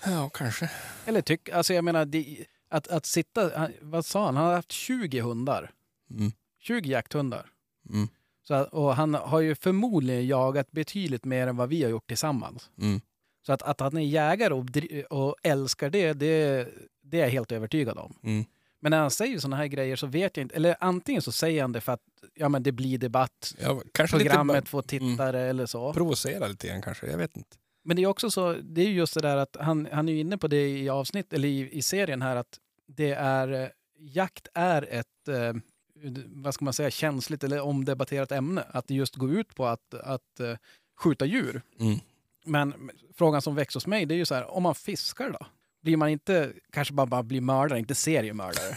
Ja, kanske. Eller tyck, alltså jag menar, det, att, att sitta, han, vad sa han, han har haft 20 hundar. Mm. 20 jakthundar. Mm. Så, och han har ju förmodligen jagat betydligt mer än vad vi har gjort tillsammans. Mm. Så att, att han är jägare och, och älskar det, det, det är jag helt övertygad om. Mm. Men när han säger sådana här grejer så vet jag inte, eller antingen så säger han det för att ja, men det blir debatt, Ja, kanske programmet lite får tittare eller så. provocera lite grann kanske. Jag vet inte. Men det är också så, det är ju just det där att han, han är inne på det i avsnitt, eller i, i serien här, att det är, eh, jakt är ett, eh, vad ska man säga, känsligt eller omdebatterat ämne. Att det just går ut på att, att eh, skjuta djur. Mm. Men frågan som väcks hos mig, det är ju så här, om man fiskar då? Blir man inte, kanske bara, bara blir mördare, inte seriemördare?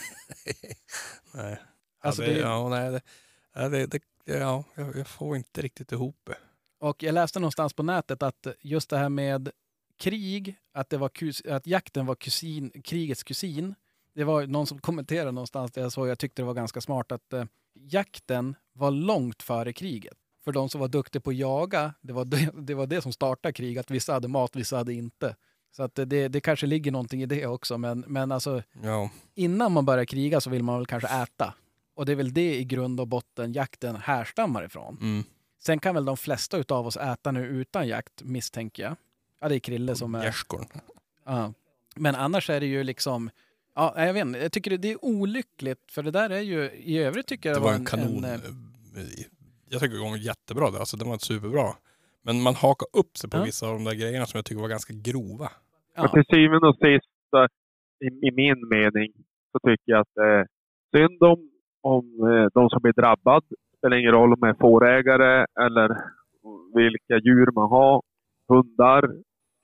Nej. Alltså, ja, det, det- ja, nej, det, ja, det, det, ja, jag, jag får inte riktigt ihop det. Och jag läste någonstans på nätet att just det här med krig, att, det var kus, att jakten var kusin, krigets kusin. Det var någon som kommenterade någonstans där jag såg, jag tyckte det var ganska smart, att eh, jakten var långt före kriget. För de som var duktiga på att jaga, det var det, det, var det som startade kriget. Att vissa hade mat, vissa hade inte. Så att det, det kanske ligger någonting i det också. Men, men alltså, Ja, innan man börjar kriga så vill man väl kanske äta. Och det är väl det i grund och botten jakten härstammar ifrån. mm. Sen kan väl de flesta utav oss äta nu utan jakt, misstänker jag. Ja, det är Krille som är... Gärdsgården. Ja. Men annars är det ju liksom... Ja, jag vet inte. Jag tycker det- det är olyckligt, för det där är ju... I övrigt tycker jag Det var en kanon. eh, eh, jag tycker det var jättebra. det. Alltså, den var superbra. Men man hakar upp sig på Ja. vissa av de där grejerna som jag tycker var ganska grova. Ja, till syvende och sist, så, i, i min mening, så tycker jag att det är synd om, om eh, de som blir drabbad. Det spelar ingen roll om det är fårägare eller vilka djur man har. Hundar,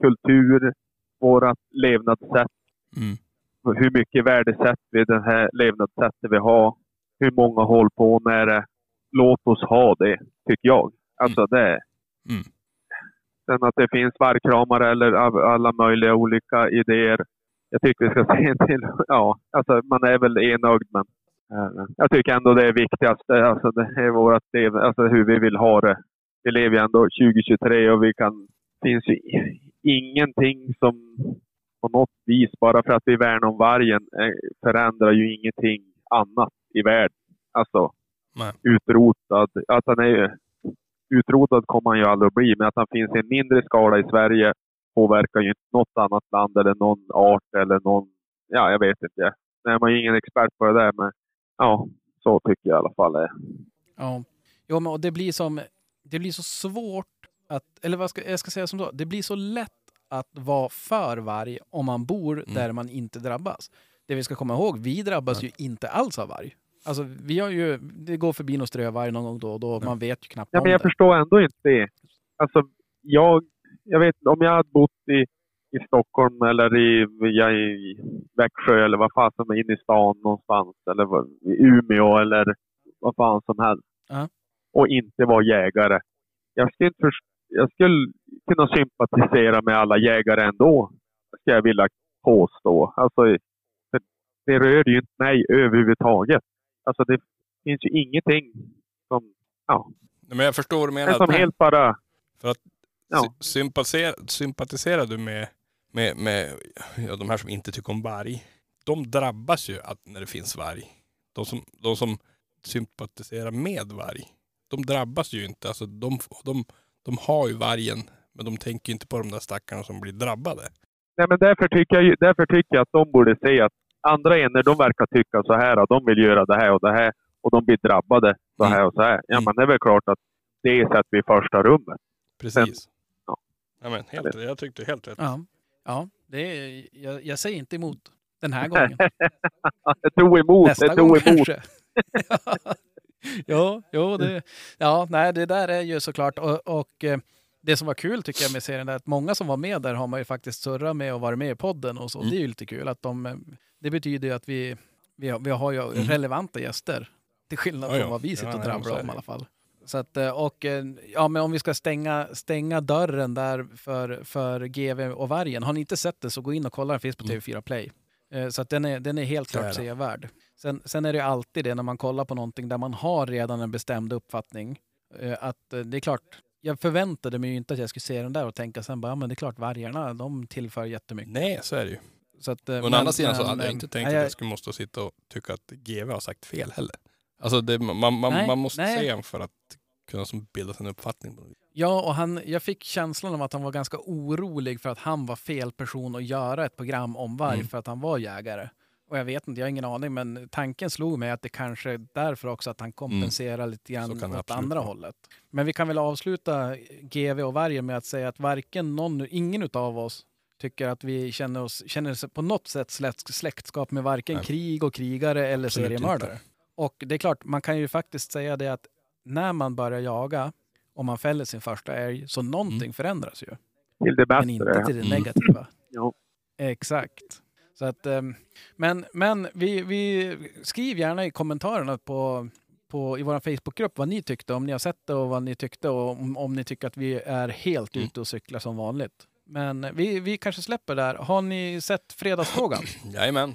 kultur, vårat levnadssätt. Mm. Hur mycket värdesätter vi det här levnadssättet vi har? Hur många håller på med det? Låt oss ha det, tycker jag. Alltså det är... Mm. Sen att det finns vargkramare eller alla möjliga olika idéer. Jag tycker vi ska se till... Ja, alltså man är väl enögd men... eh, Jag tycker ändå det är viktigast. Alltså det är vårt liv, alltså hur vi vill ha det. Vi lever ju ändå 2023 och vi kan... Det finns ju ingenting som på något vis, bara för att vi värnar om vargen, eh, förändrar ju ingenting annat i världen. Alltså Nej. utrotad. Att han är utrotad kommer han ju aldrig att bli, men att han finns i en mindre skala i Sverige påverkar ju inte något annat land eller någon art eller någon... Ja, jag vet inte. Nej, man är ju ingen expert på det där, men ja, så tycker jag i alla fall. är. ja. Jo, men och det blir som... Det blir så svårt att... Eller vad ska jag ska säga som så. Det blir så lätt att vara för varg om man bor där man inte drabbas. det vi ska komma ihåg, vi drabbas ju inte alls av varg. Alltså vi har ju, det går förbi någon strövarg någon gång då och då, man vet ju knappt Ja, om men jag det. förstår ändå inte det. Alltså, jag, jag vet om jag hade bott i, i Stockholm eller i, ja, i Växjö eller vad fan som är inne i stan någonstans. Eller i Umeå eller vad fan som helst. Ja. Och inte vara jägare. Jag skulle, inte först, jag skulle kunna sympatisera med alla jägare ändå. Ska jag vilja påstå. Alltså, det rör ju inte mig överhuvudtaget. Alltså det finns ju ingenting som, ja, Men jag förstår vad du menar. som helt bara För att Ja. sy- sympatisera, sympatiserar du med, med, med ja, de här som inte tycker om varg? De drabbas ju att, när det finns varg. De som, de som sympatiserar med varg, de drabbas ju inte. Alltså, de, de, de har ju vargen, men de tänker ju inte på de där stackarna som blir drabbade. Nej, men därför tycker, jag, därför tycker jag att de borde se att andra enor, de verkar tycka så här och de vill göra det här och det här och de blir drabbade så här och så här. Ja, Mm. men det är väl klart att det sätter vi i första rummet. Precis. ja. Ja, men helt, jag tyckte helt rätt. Ja, ja det är, jag, jag säger inte emot den här gången. jag tog emot, Nästa jag gång tog emot. kanske. jo, jo det, ja, nej, det där är ju såklart. Och, och eh, det som var kul tycker jag med serien är att många som var med där har man ju faktiskt surrat med och varit med i podden och så. Mm. Det är ju lite kul att de, eh, det betyder ju att vi, vi, har, vi har ju Mm. relevanta gäster. Till skillnad Ja, från ja. vad vi sitter Ja, och ja, drabblar om i alla fall. Så att, eh, och eh, ja, men om vi ska stänga, stänga dörren där för, för GV och vargen. Har ni inte sett det så gå in och kolla, den finns på Mm. TV4 Play. Så att den är, den är helt klart sevärd. Sen, sen är det alltid det när man kollar på någonting där man har redan en bestämd uppfattning. Att det är klart, jag förväntade mig ju inte att jag skulle se den där och tänka sen bara, ja, men det är klart vargarna, de tillför jättemycket. Nej, så är det ju. Så att, eh, Å men- andra sidan så hade jag eh, inte tänkt nej, att jag- skulle måste sitta och tycka att GV har sagt fel heller. Alltså det, man, man, Nej, man måste nej. se en för att kunna som bilda sig en uppfattning. Ja, och han, jag fick känslan av att han var ganska orolig för att han var fel person att göra ett program om varg Mm. för att han var jägare. Och jag vet inte, jag har ingen aning, men tanken slog mig att det kanske är därför också att han kompenserar lite Mm. Så grann åt absolut andra hållet. Men vi kan väl avsluta GV och vargen med att säga att varken någon, ingen av oss tycker att vi känner oss känner oss på något sätt släkt, släktskap med varken Nej. krig och krigare eller Absolut seriemördare. inte. Och det är klart, man kan ju faktiskt säga det att när man börjar jaga och man fäller sin första älg, så någonting Mm. förändras ju. Till det Men inte bättre. till det Mm. negativa. Ja. Exakt. Så att, ehm, men men vi, vi skriv gärna i kommentarerna på, på, i vår Facebookgrupp vad ni tyckte, om ni har sett det och vad ni tyckte och om, om ni tycker att vi är helt Mm. ute och cyklar som vanligt. Men vi, vi kanske släpper där. Har ni sett Fredagsfrågan? Jajamän.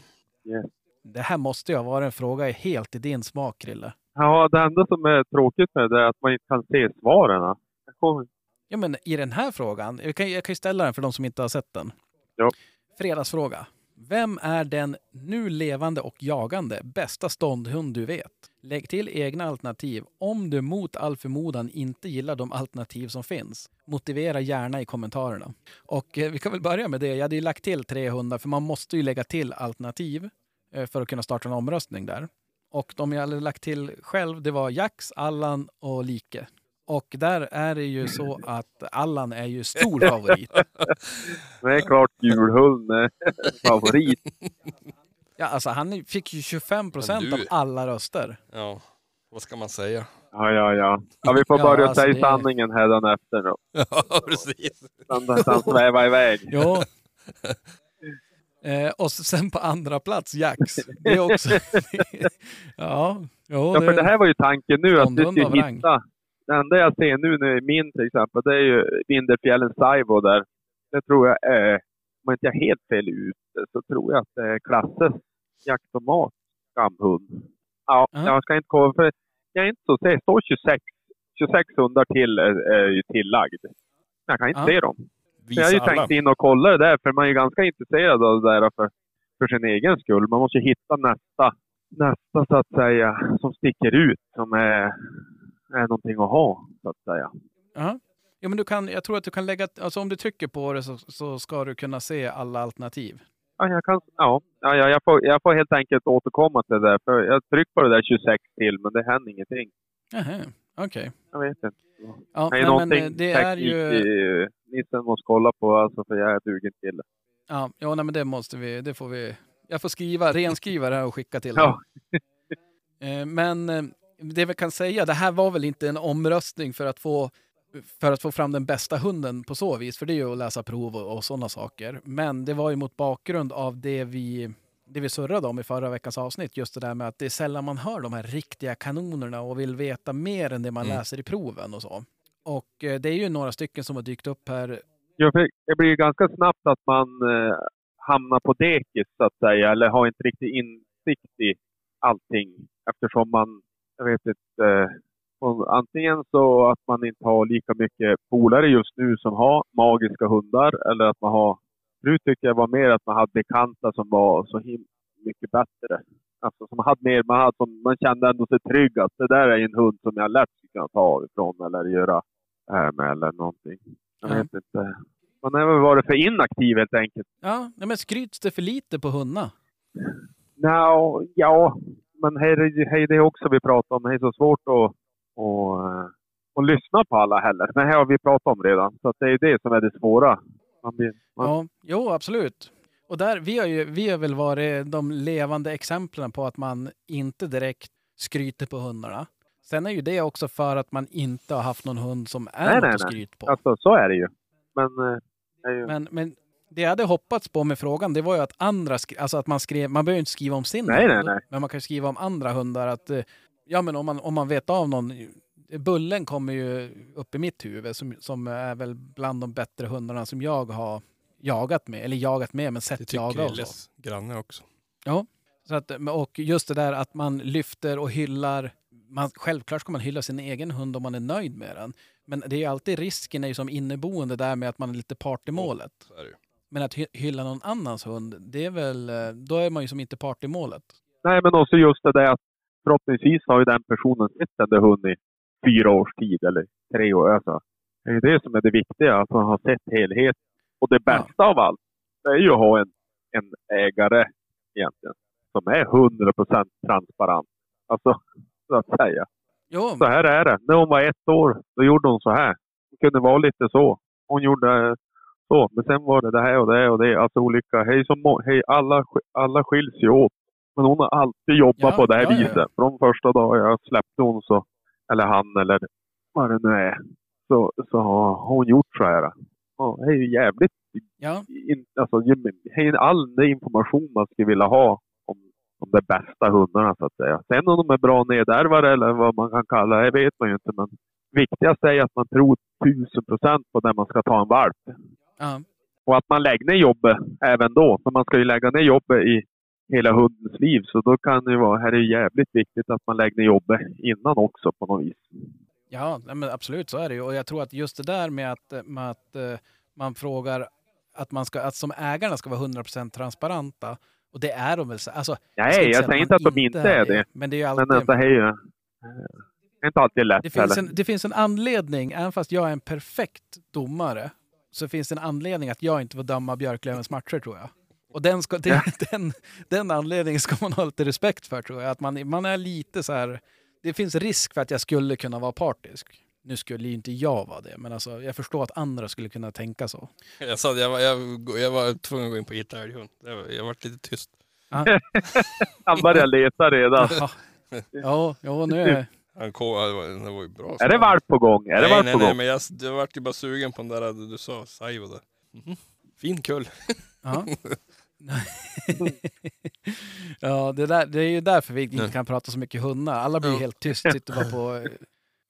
Det här måste ju ha varit en fråga helt i din smak, Krille. Ja, det enda som är tråkigt med det är att man inte kan se svaren. Kommer- Ja, men i den här frågan, jag kan, jag kan ju ställa den för de som inte har sett den. Ja. Fredagsfråga. Vem är den nu levande och jagande bästa ståndhund du vet? Lägg till egna alternativ om du mot all förmodan inte gillar de alternativ som finns. Motivera gärna i kommentarerna. Och eh, vi kan väl börja med det. Jag hade ju lagt till 300 för man måste ju lägga till alternativ eh, för att kunna starta en omröstning där. Och de jag hade lagt till själv, det var Jax, Allan och Like. Och där är det ju så att Allan är ju stor favorit. Det är klart julhund är favorit. Ja, alltså han fick ju 25 procent av alla röster. Ja, vad ska man säga? Ja, ja, ja. Ja, vi får Ja, börja alltså säga det- sanningen hädanefter då. Ja, precis. Sen sen sväva iväg. Jo. Eh, och sen på andra plats Jax. Det är också... ja, jo, Ja, för det här var ju tanken nu att av skulle rang. hitta. Det enda jag ser nu, nu i min till exempel, det är ju Vindelfjällens Saivo där. Det tror jag är, om jag inte är helt fel ute, så tror jag att det är Klasses jakttomat skamhund. Ja, Ja. jag ska inte kolla för jag är inte så säker. Det står 26, 26 hundar till är, är ju tillagd. Jag kan inte Ja. se dem. Visa jag har ju alla. tänkt in och kolla det där, för man är ju ganska intresserad av det där för, för sin egen skull. Man måste ju hitta nästa, nästa så att säga, som sticker ut, som är, är någonting att ha, så att säga. Ja. Ja, men du kan, jag tror att du kan lägga, alltså om du trycker på det så, så ska du kunna se alla alternativ. Ja, jag, kan, ja, ja, ja, jag, får, jag får helt enkelt återkomma till det där, för jag trycker på det där 26 till, men det händer ingenting. Okej. Jag vet inte. Ja, Det är nej, men eh, det är ju... Nissen måste kolla på, alltså, för jag är dugen till det. Ja, ja nej, men det måste vi, det får vi Jag får skriva, renskriva det här och skicka till Ja. dem. Eh, Men eh, det vi kan säga, det här var väl inte en omröstning för att få för att få fram den bästa hunden på så vis, för det är ju att läsa prov och, och sådana saker. Men det var ju mot bakgrund av det vi, det vi surrade om i förra veckans avsnitt, just det där med att det är sällan man hör de här riktiga kanonerna och vill veta mer än det man Mm. läser i proven och så. Och eh, det är ju några stycken som har dykt upp här. Det blir ganska snabbt att man eh, hamnar på dekis så att säga, eller har inte riktigt insikt i allting eftersom man, jag vet inte, antingen så att man inte har lika mycket polare just nu som har magiska hundar eller att man har, nu tycker jag var mer att man hade bekanta som var så him- mycket bättre. Alltså som hade mer, man, hade, som, man kände ändå sig trygg att det där är en hund som jag lätt kunna ta ifrån eller göra det här med eller någonting. Jag Ja. vet inte. Man har väl varit för inaktiv helt enkelt. Ja, men skryts det för lite på hundar? Nå, ja, men är, här är det också vi pratar om. Det är så svårt att, att, eh, att lyssna på alla heller. Men här har vi pratat om redan. Så det är det som är det svåra. Man blir, man, Ja, jo absolut. Och där, vi har ju vi har väl varit de levande exemplen på att man inte direkt skryter på hundarna. Sen är ju det också för att man inte har haft någon hund som är Nej, något nej, att skryta på. Alltså så är det ju. Men, eh, det ju Men, men det jag hade hoppats på med frågan, det var ju att andra, alltså att man skrev, man behöver ju inte skriva om sin Nej, nej, hund, nej. men man kan skriva om andra hundar. Att, eh, ja men om man, om man vet av någon, Bullen kommer ju upp i mitt huvud som, som är väl bland de bättre hundarna som jag har jagat med, eller jagat med men Det sett jaga och så. Granne också. Så att, och just det där att man lyfter och hyllar. Man, självklart ska man hylla sin egen hund om man är nöjd med den. Men det är alltid risken är ju som inneboende där med att man är lite part i målet. Ju. Men att hy- hylla någon annans hund, det är väl, eh, då är man ju som inte part i målet. Nej, men också just det där att förhoppningsvis har ju den personen sett den där hunden i fyra års tid eller tre år. Alltså, det är det som är det viktiga, att man har sett helhet. Och det Ja. bästa av allt, det är ju att ha en, en ägare egentligen, som är 100% transparent. Alltså, så att säga. Jo, Så här är det. När hon var ett år, då gjorde hon så här. Hon kunde vara lite så. Hon gjorde så. Men sen var det det här och det och det. Alltså olika. Hej, som, hej alla, alla skiljs ju åt. Men hon har alltid jobbat Ja, på det här ja, ja, ja. viset. Från första dagen jag släppte hon så, eller han eller vad det nu är, så, så har hon gjort så här. Ja, det är ju jävligt ja, in, alltså, all den information man skulle vilja ha om, om de bästa hundarna så att säga. Sen om de är bra nedärvare eller vad man kan kalla det, vet man ju inte. Men viktigast är att man tror tusen procent på när man ska ta en valp. Ja, Och att man lägger ner jobbet även då. För man ska ju lägga ner jobbet i hela hundens liv. Så då kan det ju vara, här är det jävligt viktigt att man lägger ner jobbet innan också på något vis. ja men absolut så är det ju. Och jag tror att just det där med att, med att eh, man frågar att man ska, att som ägarna ska vara 100% transparenta. Och det är de väl. så- Alltså, Nej, jag säger inte att de inte är det. Men det är ju Men alltid... alltså, hej, eh, det är inte alltid lätt Det finns, en, det finns en anledning, även fast jag är en perfekt domare, så finns det en anledning att jag inte får döma Björklövens matcher tror jag. Och den, ska, det, den, den anledningen ska man ha lite respekt för tror jag. Att man, man är lite så här, det finns risk för att jag skulle kunna vara partisk. Nu skulle ju inte jag vara det, men alltså, jag förstår att andra skulle kunna tänka så. Jag sa jag var, jag, jag var tvungen att gå in på hitta älghund. Jag, var- jag var lite tyst. Han börjar leta redan. Jaha. Ja, ja, nu är Han kom, det, var, det var ju bra. Är det valp på gång? Är det nej, valp nej, på nej, gång? men jag, jag vart ju bara sugen på den där du sa, Saivo där. Mhm. Fin kull. Ja. ja, det, där, det är ju därför vi inte kan prata så mycket hundar. Alla blir Ja. helt tyst, sitter bara på...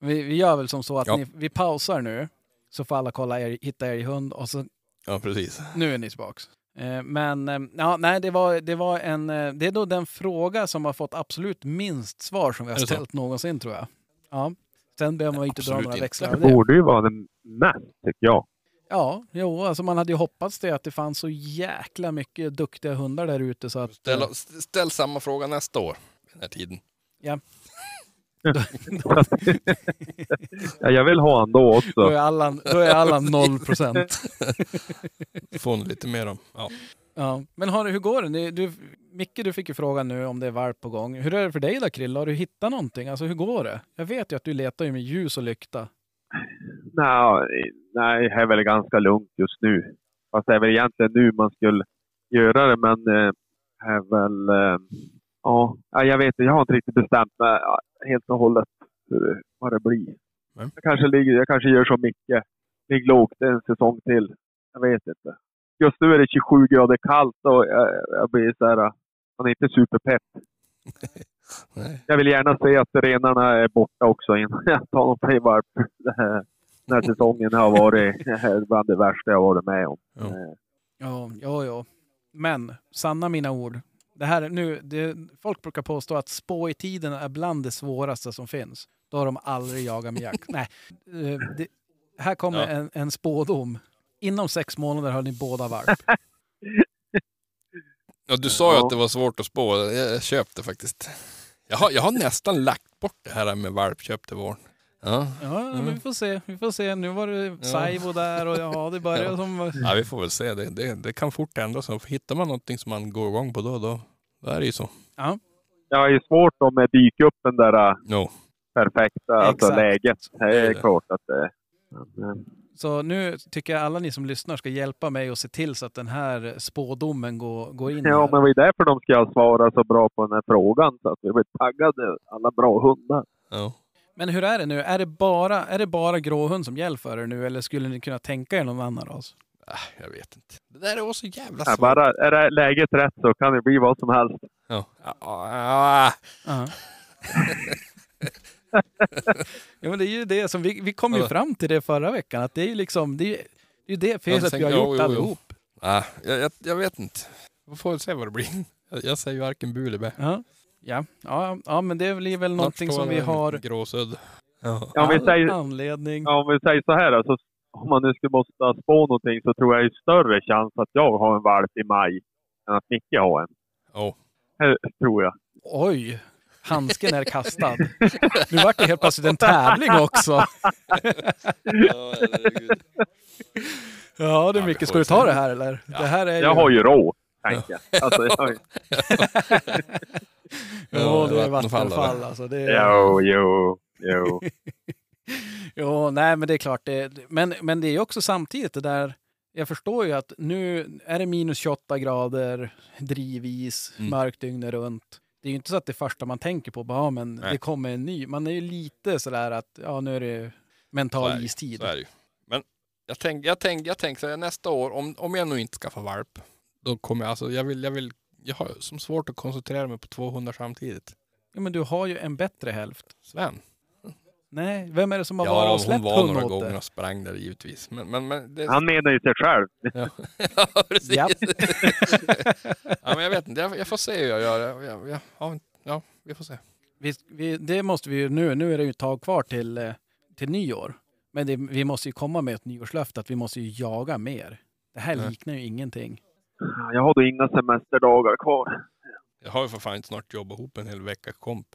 Vi, vi gör väl som så att Ja. ni, vi pausar nu, så får alla kolla er, hitta er hund och så Ja, precis. nu är ni tillbaks. Eh, Men eh, ja, nej, det var, det var en... eh, Det är då den fråga som har fått absolut minst svar som vi har det ställt någonsin tror jag. Ja. Sen behöver man ju inte dra några växlar Det av det. borde ju vara den mest, tycker jag. Ja, jo, alltså man hade ju hoppats det att det fanns så jäkla mycket duktiga hundar där ute så att... Ställ, st- ställ samma fråga nästa år. Den här tiden. Ja, jag vill ha han då Då också. är alla, då är alla 0 procent. Får ni lite mer om. Ja. Ja. Men har, du- hur går det? Ni- Du, Micke, du fick ju frågan nu om det är valp på gång. Hur är det för dig då Krille? Har du hittat någonting? Alltså hur går det? Jag vet ju att du letar ju med ljus och lykta. Nej, nej, det är väl ganska lugnt just nu. Fast det är väl egentligen nu man skulle göra det, men eh, är väl... Ja, ja, jag vet inte. Jag har inte riktigt bestämt mig helt och hållet hur, vad det blir. Jag kanske, ligger, jag kanske gör som Micke. Ligger lågt en säsong till. Jag vet inte. Just nu är det 27 grader kallt och jag, jag blir så här... Man är inte superpepp. Jag vill gärna se att renarna är borta också innan jag tar någon här- Den här säsongen har varit bland det värsta jag varit med om. Ja. Eh, Ja, ja, ja. Men, sanna mina ord. Det här är nu, det, folk brukar påstå att spå i tiden är bland det svåraste som finns. Då har de aldrig jagat med jakt. Nej, eh, det, här kommer Ja. en, en spådom. Inom sex månader har ni båda valp. Ja, du sa ju Ja. att det var svårt att spå. Jag jag köpte faktiskt. Jag har, jag har nästan lagt bort det här med valpköp till våren. Ja. Ja, Mm. men vi får se. Vi får se. Nu var det Saivo där och ja, det börjar Ja. som... ja, vi får väl se. Det, det, det kan fort ändras. Så Hittar man någonting som man går igång på då, då, då är det ju så. Ja, Det är svårt dyker upp den där äh, No. perfekta alltså, Exakt. läget. Det är är klart att det men, så nu tycker jag alla ni som lyssnar ska hjälpa mig och se till så att den här spådomen går, går in. Ja, här. men det ju därför de ska svara så bra på den här frågan. Så att vi blir taggade. Alla bra hundar. Ja. Men hur är det nu? Är det bara, är det bara gråhund som gäller för er nu eller skulle ni kunna tänka er någon annan ras? Äh, jag vet inte. Det där är också jävla Ja, svårt. bara, är det läget rätt så kan det bli vad som helst. Ja. Ja. Ja. ja, men det är ju det som vi, vi kom ju Ja. fram till det förra veckan, att det är ju liksom, det är ju det, är ju det felet vi har jo, gjort jo, jo. allihop. Nej, jag, jag, jag vet inte. Vi får se vad det blir. Jag, jag säger varken bu eller bä. Ja. Ja. Ja, men det blir väl Snart någonting som vi har Gråsudd. Ja. Ja, om, vi all säger, anledning. ja, om vi säger så här, alltså, om man nu skulle måste spå någonting så tror jag det är större chans att jag har en valp i maj än att Micke har en. Oh. Det tror jag. Oj, handsken är kastad. Nu vart det helt plötsligt en tävling också. Ja, mycket. får Ska du ta det här eller? Det här är ju... Jag har ju råd, tänker jag. Alltså, jag har ju... Ja, det är Vattenfall, alltså. Det är... Jo, jo, jo. Jo, nej men det är klart. Det, men, men det är ju också samtidigt det där. Jag förstår ju att nu är det minus 28 grader, drivis, Mm. mörkt dygnet runt. Det är ju inte så att det första man tänker på, bara, ja, men Nej. det kommer en ny. Man är ju lite sådär att ja, nu är det Så mental är det, istid. Så är det ju. Men jag tänker jag tänk, jag tänk så här, nästa år, om, om jag nu inte skaffar valp, då kommer jag alltså, jag vill, jag vill, jag har som svårt att koncentrera mig på 200 samtidigt. Ja, men du har ju en bättre hälft. Sven? Nej, vem är det som har varit Ja, och hon släppt var hund några gånger och sprang där givetvis. Men, men, men det, Han menar ju sig själv. Ja, ja precis. Ja, men jag vet inte, jag, jag får se hur jag gör. Jag, jag, jag, ja, ja, vi får se. Vi, vi, det måste vi ju nu. Nu är det ju ett tag kvar till, eh, till nyår. Men det, vi måste ju komma med ett nyårslöfte att vi måste ju jaga mer. Det här liknar ju ingenting. Jag har då inga semesterdagar kvar. Jag har ju för fan snart jobbat ihop en hel vecka komp.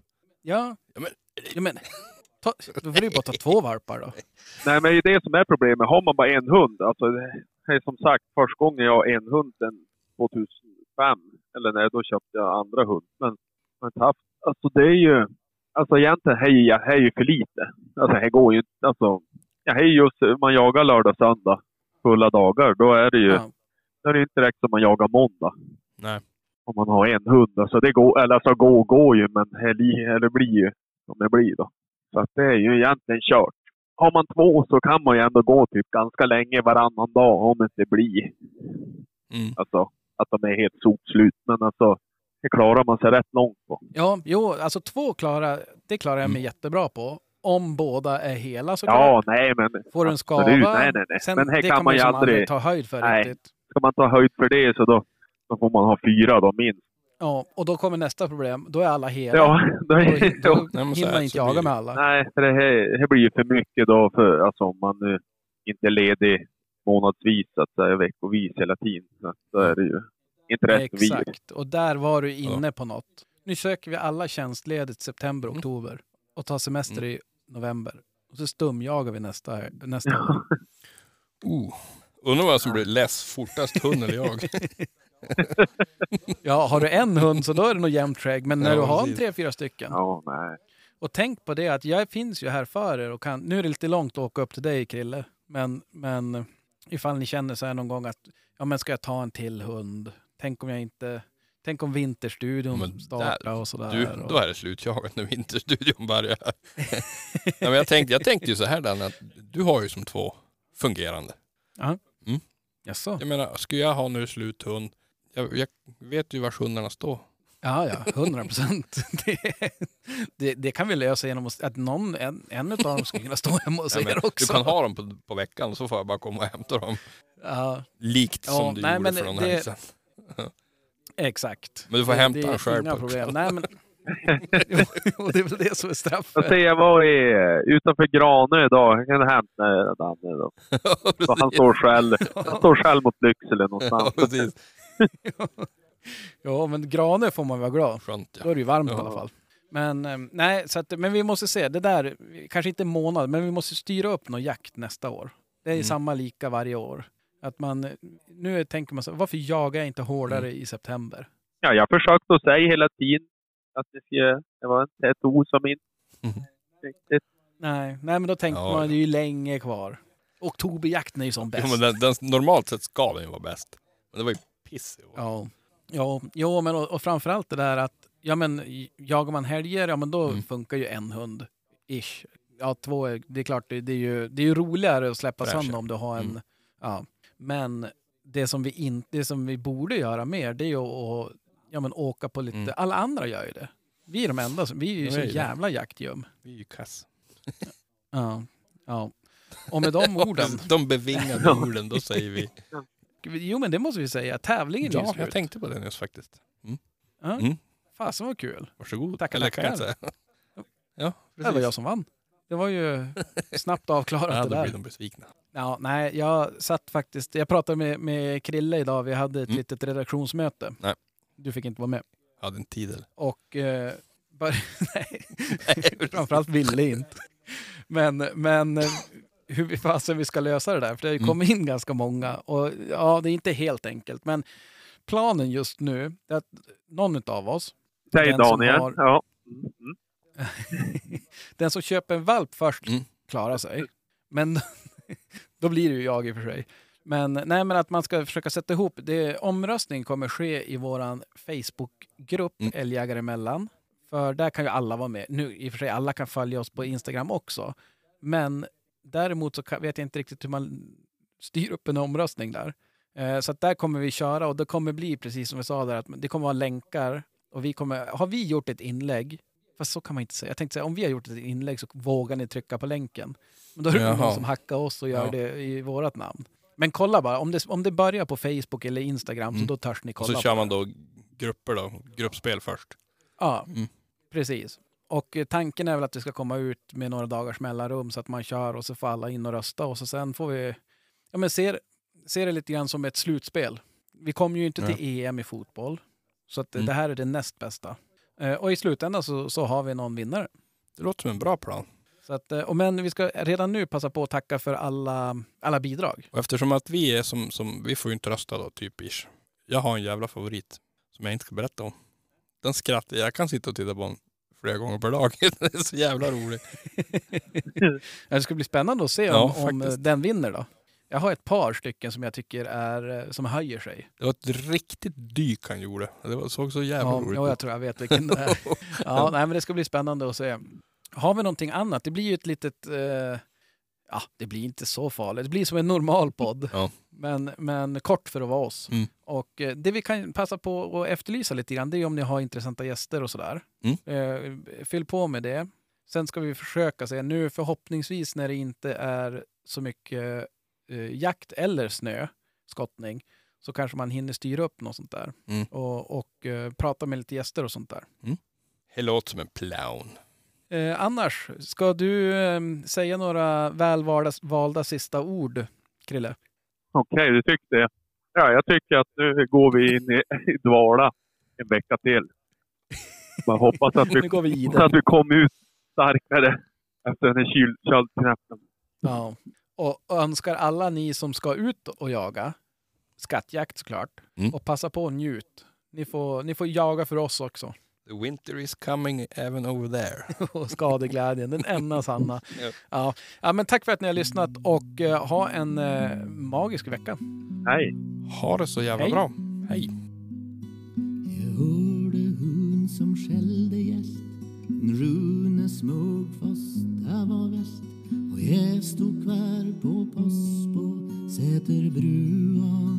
Ja, Ja, men, ja men ta, då får du bara ta två varpar då. Nej, men det är det som är problemet. Har man bara en hund, alltså det är som sagt första gången jag har en hund sedan 2005. Eller när då köpte jag andra hund. Men haft, alltså det är ju, alltså egentligen hej, jag är ju för lite. Alltså det går ju inte, alltså. Jag är just, man jagar lördag, söndag, fulla dagar. Då är det ju, Ja. Då är det inte direkt som man jagar måndag. nej. Om man har en hund. Alltså det går, eller alltså går går ju, men eller blir ju som det blir då. Så att det är ju egentligen kört. Har man två så kan man ju ändå gå typ ganska länge varannan dag om det inte blir Mm. alltså, att de är helt sopslut. Men alltså, det klarar man sig rätt långt på. Ja, jo, alltså två klara, det klarar jag mig Mm. jättebra på. Om båda är hela såklart. Ja, nej men... Får du en skava, absolut, nej, nej, nej. sen men här det kan man ju som aldrig... ta höjd för Nej. riktigt. Ska man ta höjd för det så då, då får man ha fyra då minst. Ja, och då kommer nästa problem. Då är alla hela. Ja, då, Då, är- då Nej, så hinner man inte så jaga med alla. Nej, för det här, det blir ju för mycket då för, alltså, om man nu inte är ledig månadsvis, så att säga, veckovis hela tiden. Så då är det ju inte rätt. Exakt, och där var du inne på något. Nu söker vi alla tjänstledigt september, Mm. oktober och tar semester i november. Och så stumjagar vi nästa, nästa år. Uh. Undrar vad som blir less fortast, hund eller jag. Ja, har du en hund så då är det nog jämnt skägg. Men när Ja, du har en precis. tre, fyra stycken. Ja, nej. Och tänk på det att jag finns ju här för er och kan, nu är det lite långt att åka upp till dig Krille, men, men ifall ni känner så här någon gång att ja men ska jag ta en till hund? Tänk om jag inte, Tänk om Vinterstudion Men startar där- och sådär. Du, då är det slutjagat när Vinterstudion börjar. ja, men jag, tänkte, jag tänkte ju så här Danne, att du har ju som två fungerande. Jaså? Jag menar, skulle jag ha nu sluthund, jag, jag vet ju var hundarna står. Ja, ja, hundra procent. Det, det, det kan vi lösa genom att, att någon, en, en av dem skulle kunna stå hemma hos Ja, er också. du kan ha dem på, på veckan så får jag bara komma och hämta dem. Ja, Likt Ja, som du nej, gjorde men för någon det- helg sedan. exakt. Men du får Det- hämta det är den själv Inga problem. Nej, men... jo, det är väl det som är Jag straffet. ser jag var i, utanför Granö idag. Jag kan hämta Danne då. Så han står själv, han står själv mot Lycksele Ja, någonstans. precis. Ja, men Granö får man vara glad. Skönt Då ja. är det ju varmt i Ja. alla fall. Men, eh, nej, så att, men vi måste se. Det där, kanske inte en månad, men vi måste styra upp någon jakt nästa år. Det är Mm. samma lika varje år. Att man, nu tänker man så varför jagar jag inte hårdare Mm. i september? Ja, jag försökte att säga hela tiden att det, ska, det var inte ett ord som inte Mhm. riktigt. Nej, nej men då tänker Ja, man, ja. det är ju länge kvar. Oktoberjakten är ju som bäst. Jo, men den, den, normalt sett ska den ju vara bäst. Men det var ju piss i år. Ja, ja, jo, men och, och framförallt det där att ja, men, jagar man helger, ja men då Mm. funkar ju en hund. Ish. Ja, två, är- det är klart, det, det, är ju, det är ju roligare att släppa sönder om du har en... Mm. Ja. Men det som, vi in, det som vi borde göra mer, det är ju att ja, men åka på lite... Mm. Alla andra gör ju det. Vi är de enda, som, vi är ju Ja, så jävla jaktgöm. Vi är ju kass. Ja. ja. Och med de orden... De bevingade orden, då säger vi. Jo, men det måste vi säga. Tävlingen är ju Ja, slut. jag tänkte på det nyss faktiskt. Ja. Mm. Fasen vad kul. Varsågod. Tackar, Eller kan tackar. säga. Ja, Det var jag som vann. Det var ju snabbt avklarat Ja, det då där. blir de besvikna. Ja, nej, jag satt faktiskt... Jag pratade med, med Krille idag. Vi hade ett Mm. litet redaktionsmöte. Nej. Du fick inte vara med. Jag hade en tid eller? Och... Eh, bara, nej, framförallt ville inte. Men, men eh, hur vi fasen vi ska lösa det där. För det har ju Mm. kommit in ganska många. Och ja, det är inte helt enkelt. Men planen just nu är att någon av oss, som Daniel. har- Ja. Mm. den som köper en valp först Mm. klarar sig. Men då blir det ju jag i och för sig. Men, nej, men att man ska försöka sätta ihop. Det, omröstning kommer ske i våran Facebookgrupp Mm. Älgjägare emellan. För där kan ju alla vara med. Nu i och för sig, alla kan följa oss på Instagram också. Men däremot så kan, vet jag inte riktigt hur man styr upp en omröstning där. Eh, så att där kommer vi köra och det kommer bli precis som vi sa där, att det kommer vara länkar. Och vi kommer, har vi gjort ett inlägg, fast så kan man inte säga. Jag tänkte säga, om vi har gjort ett inlägg så vågar ni trycka på länken. Men då är det Jaha. någon som hackar oss och gör Ja. det i vårat namn. Men kolla bara, om det, om det börjar på Facebook eller Instagram så Mm. då törs ni Och kolla så på kör man då grupper då, gruppspel först. Ja, Mm. precis. Och eh, tanken är väl att det ska komma ut med några dagars mellanrum så att man kör och så får alla in och rösta och så sen får vi ja, men ser, ser det lite grann som ett slutspel. Vi kommer ju inte Ja. till EM i fotboll. Så att Mm. det här är det näst bästa. Eh, Och i slutändan så, så har vi någon vinnare. Det låter som en bra plan. Så att, eh, och men vi ska redan nu passa på att tacka för alla, alla bidrag. Och eftersom att vi är som, som vi får ju inte rösta då, typ ish. Jag har en jävla favorit som jag inte ska berätta om. Den skrattar, jag kan sitta och titta på den flera gånger per dag. Det är så jävla roligt. Det ska bli spännande att se Ja, om, om eh, faktiskt. den vinner då. Jag har ett par stycken som jag tycker är, eh, som höjer sig. Det var ett riktigt dyk han gjorde. Det var, såg så jävla Ja, roligt ja, jag ut. tror jag vet vilken det är. Ja, nej, men det ska bli spännande att se. Har vi någonting annat? Det blir ju ett litet... Eh, ja, det blir inte så farligt. Det blir som en normal podd. Ja. Men, men kort för att vara oss. Mm. Och eh, det vi kan passa på att efterlysa lite grann, det är om ni har intressanta gäster och sådär. Mm. Eh, fyll på med det. Sen ska vi försöka se, nu förhoppningsvis när det inte är så mycket eh, jakt eller snö, skottning, så kanske man hinner styra upp något sånt där. Mm. Och, och eh, prata med lite gäster och sånt där. Det låter som en clown. Eh, annars, ska du eh, säga några välvalda valda sista ord, Krille? Okej, du tyckte det. Ja, jag tycker att nu går vi in i, i dvala en vecka till. Man hoppas att Nu vi, går vi att vi kommer ut starkare efter den här kyl, köldknäppen. Ja. Och önskar alla ni som ska ut och jaga, skattjakt såklart, Mm. och passa på och njut. Ni får, ni får jaga för oss också. The winter is coming even over there. och skadeglädjen, den enda sanna. Ja. Ja. Ja, men tack för att ni har lyssnat och eh, ha en eh, magisk vecka. Hej! Ha det så jävla Hej. bra. Hej. You hörde hon som skällde gäst Rune Smugfoss, där var väst och jag stod kvar på post på Säterbrua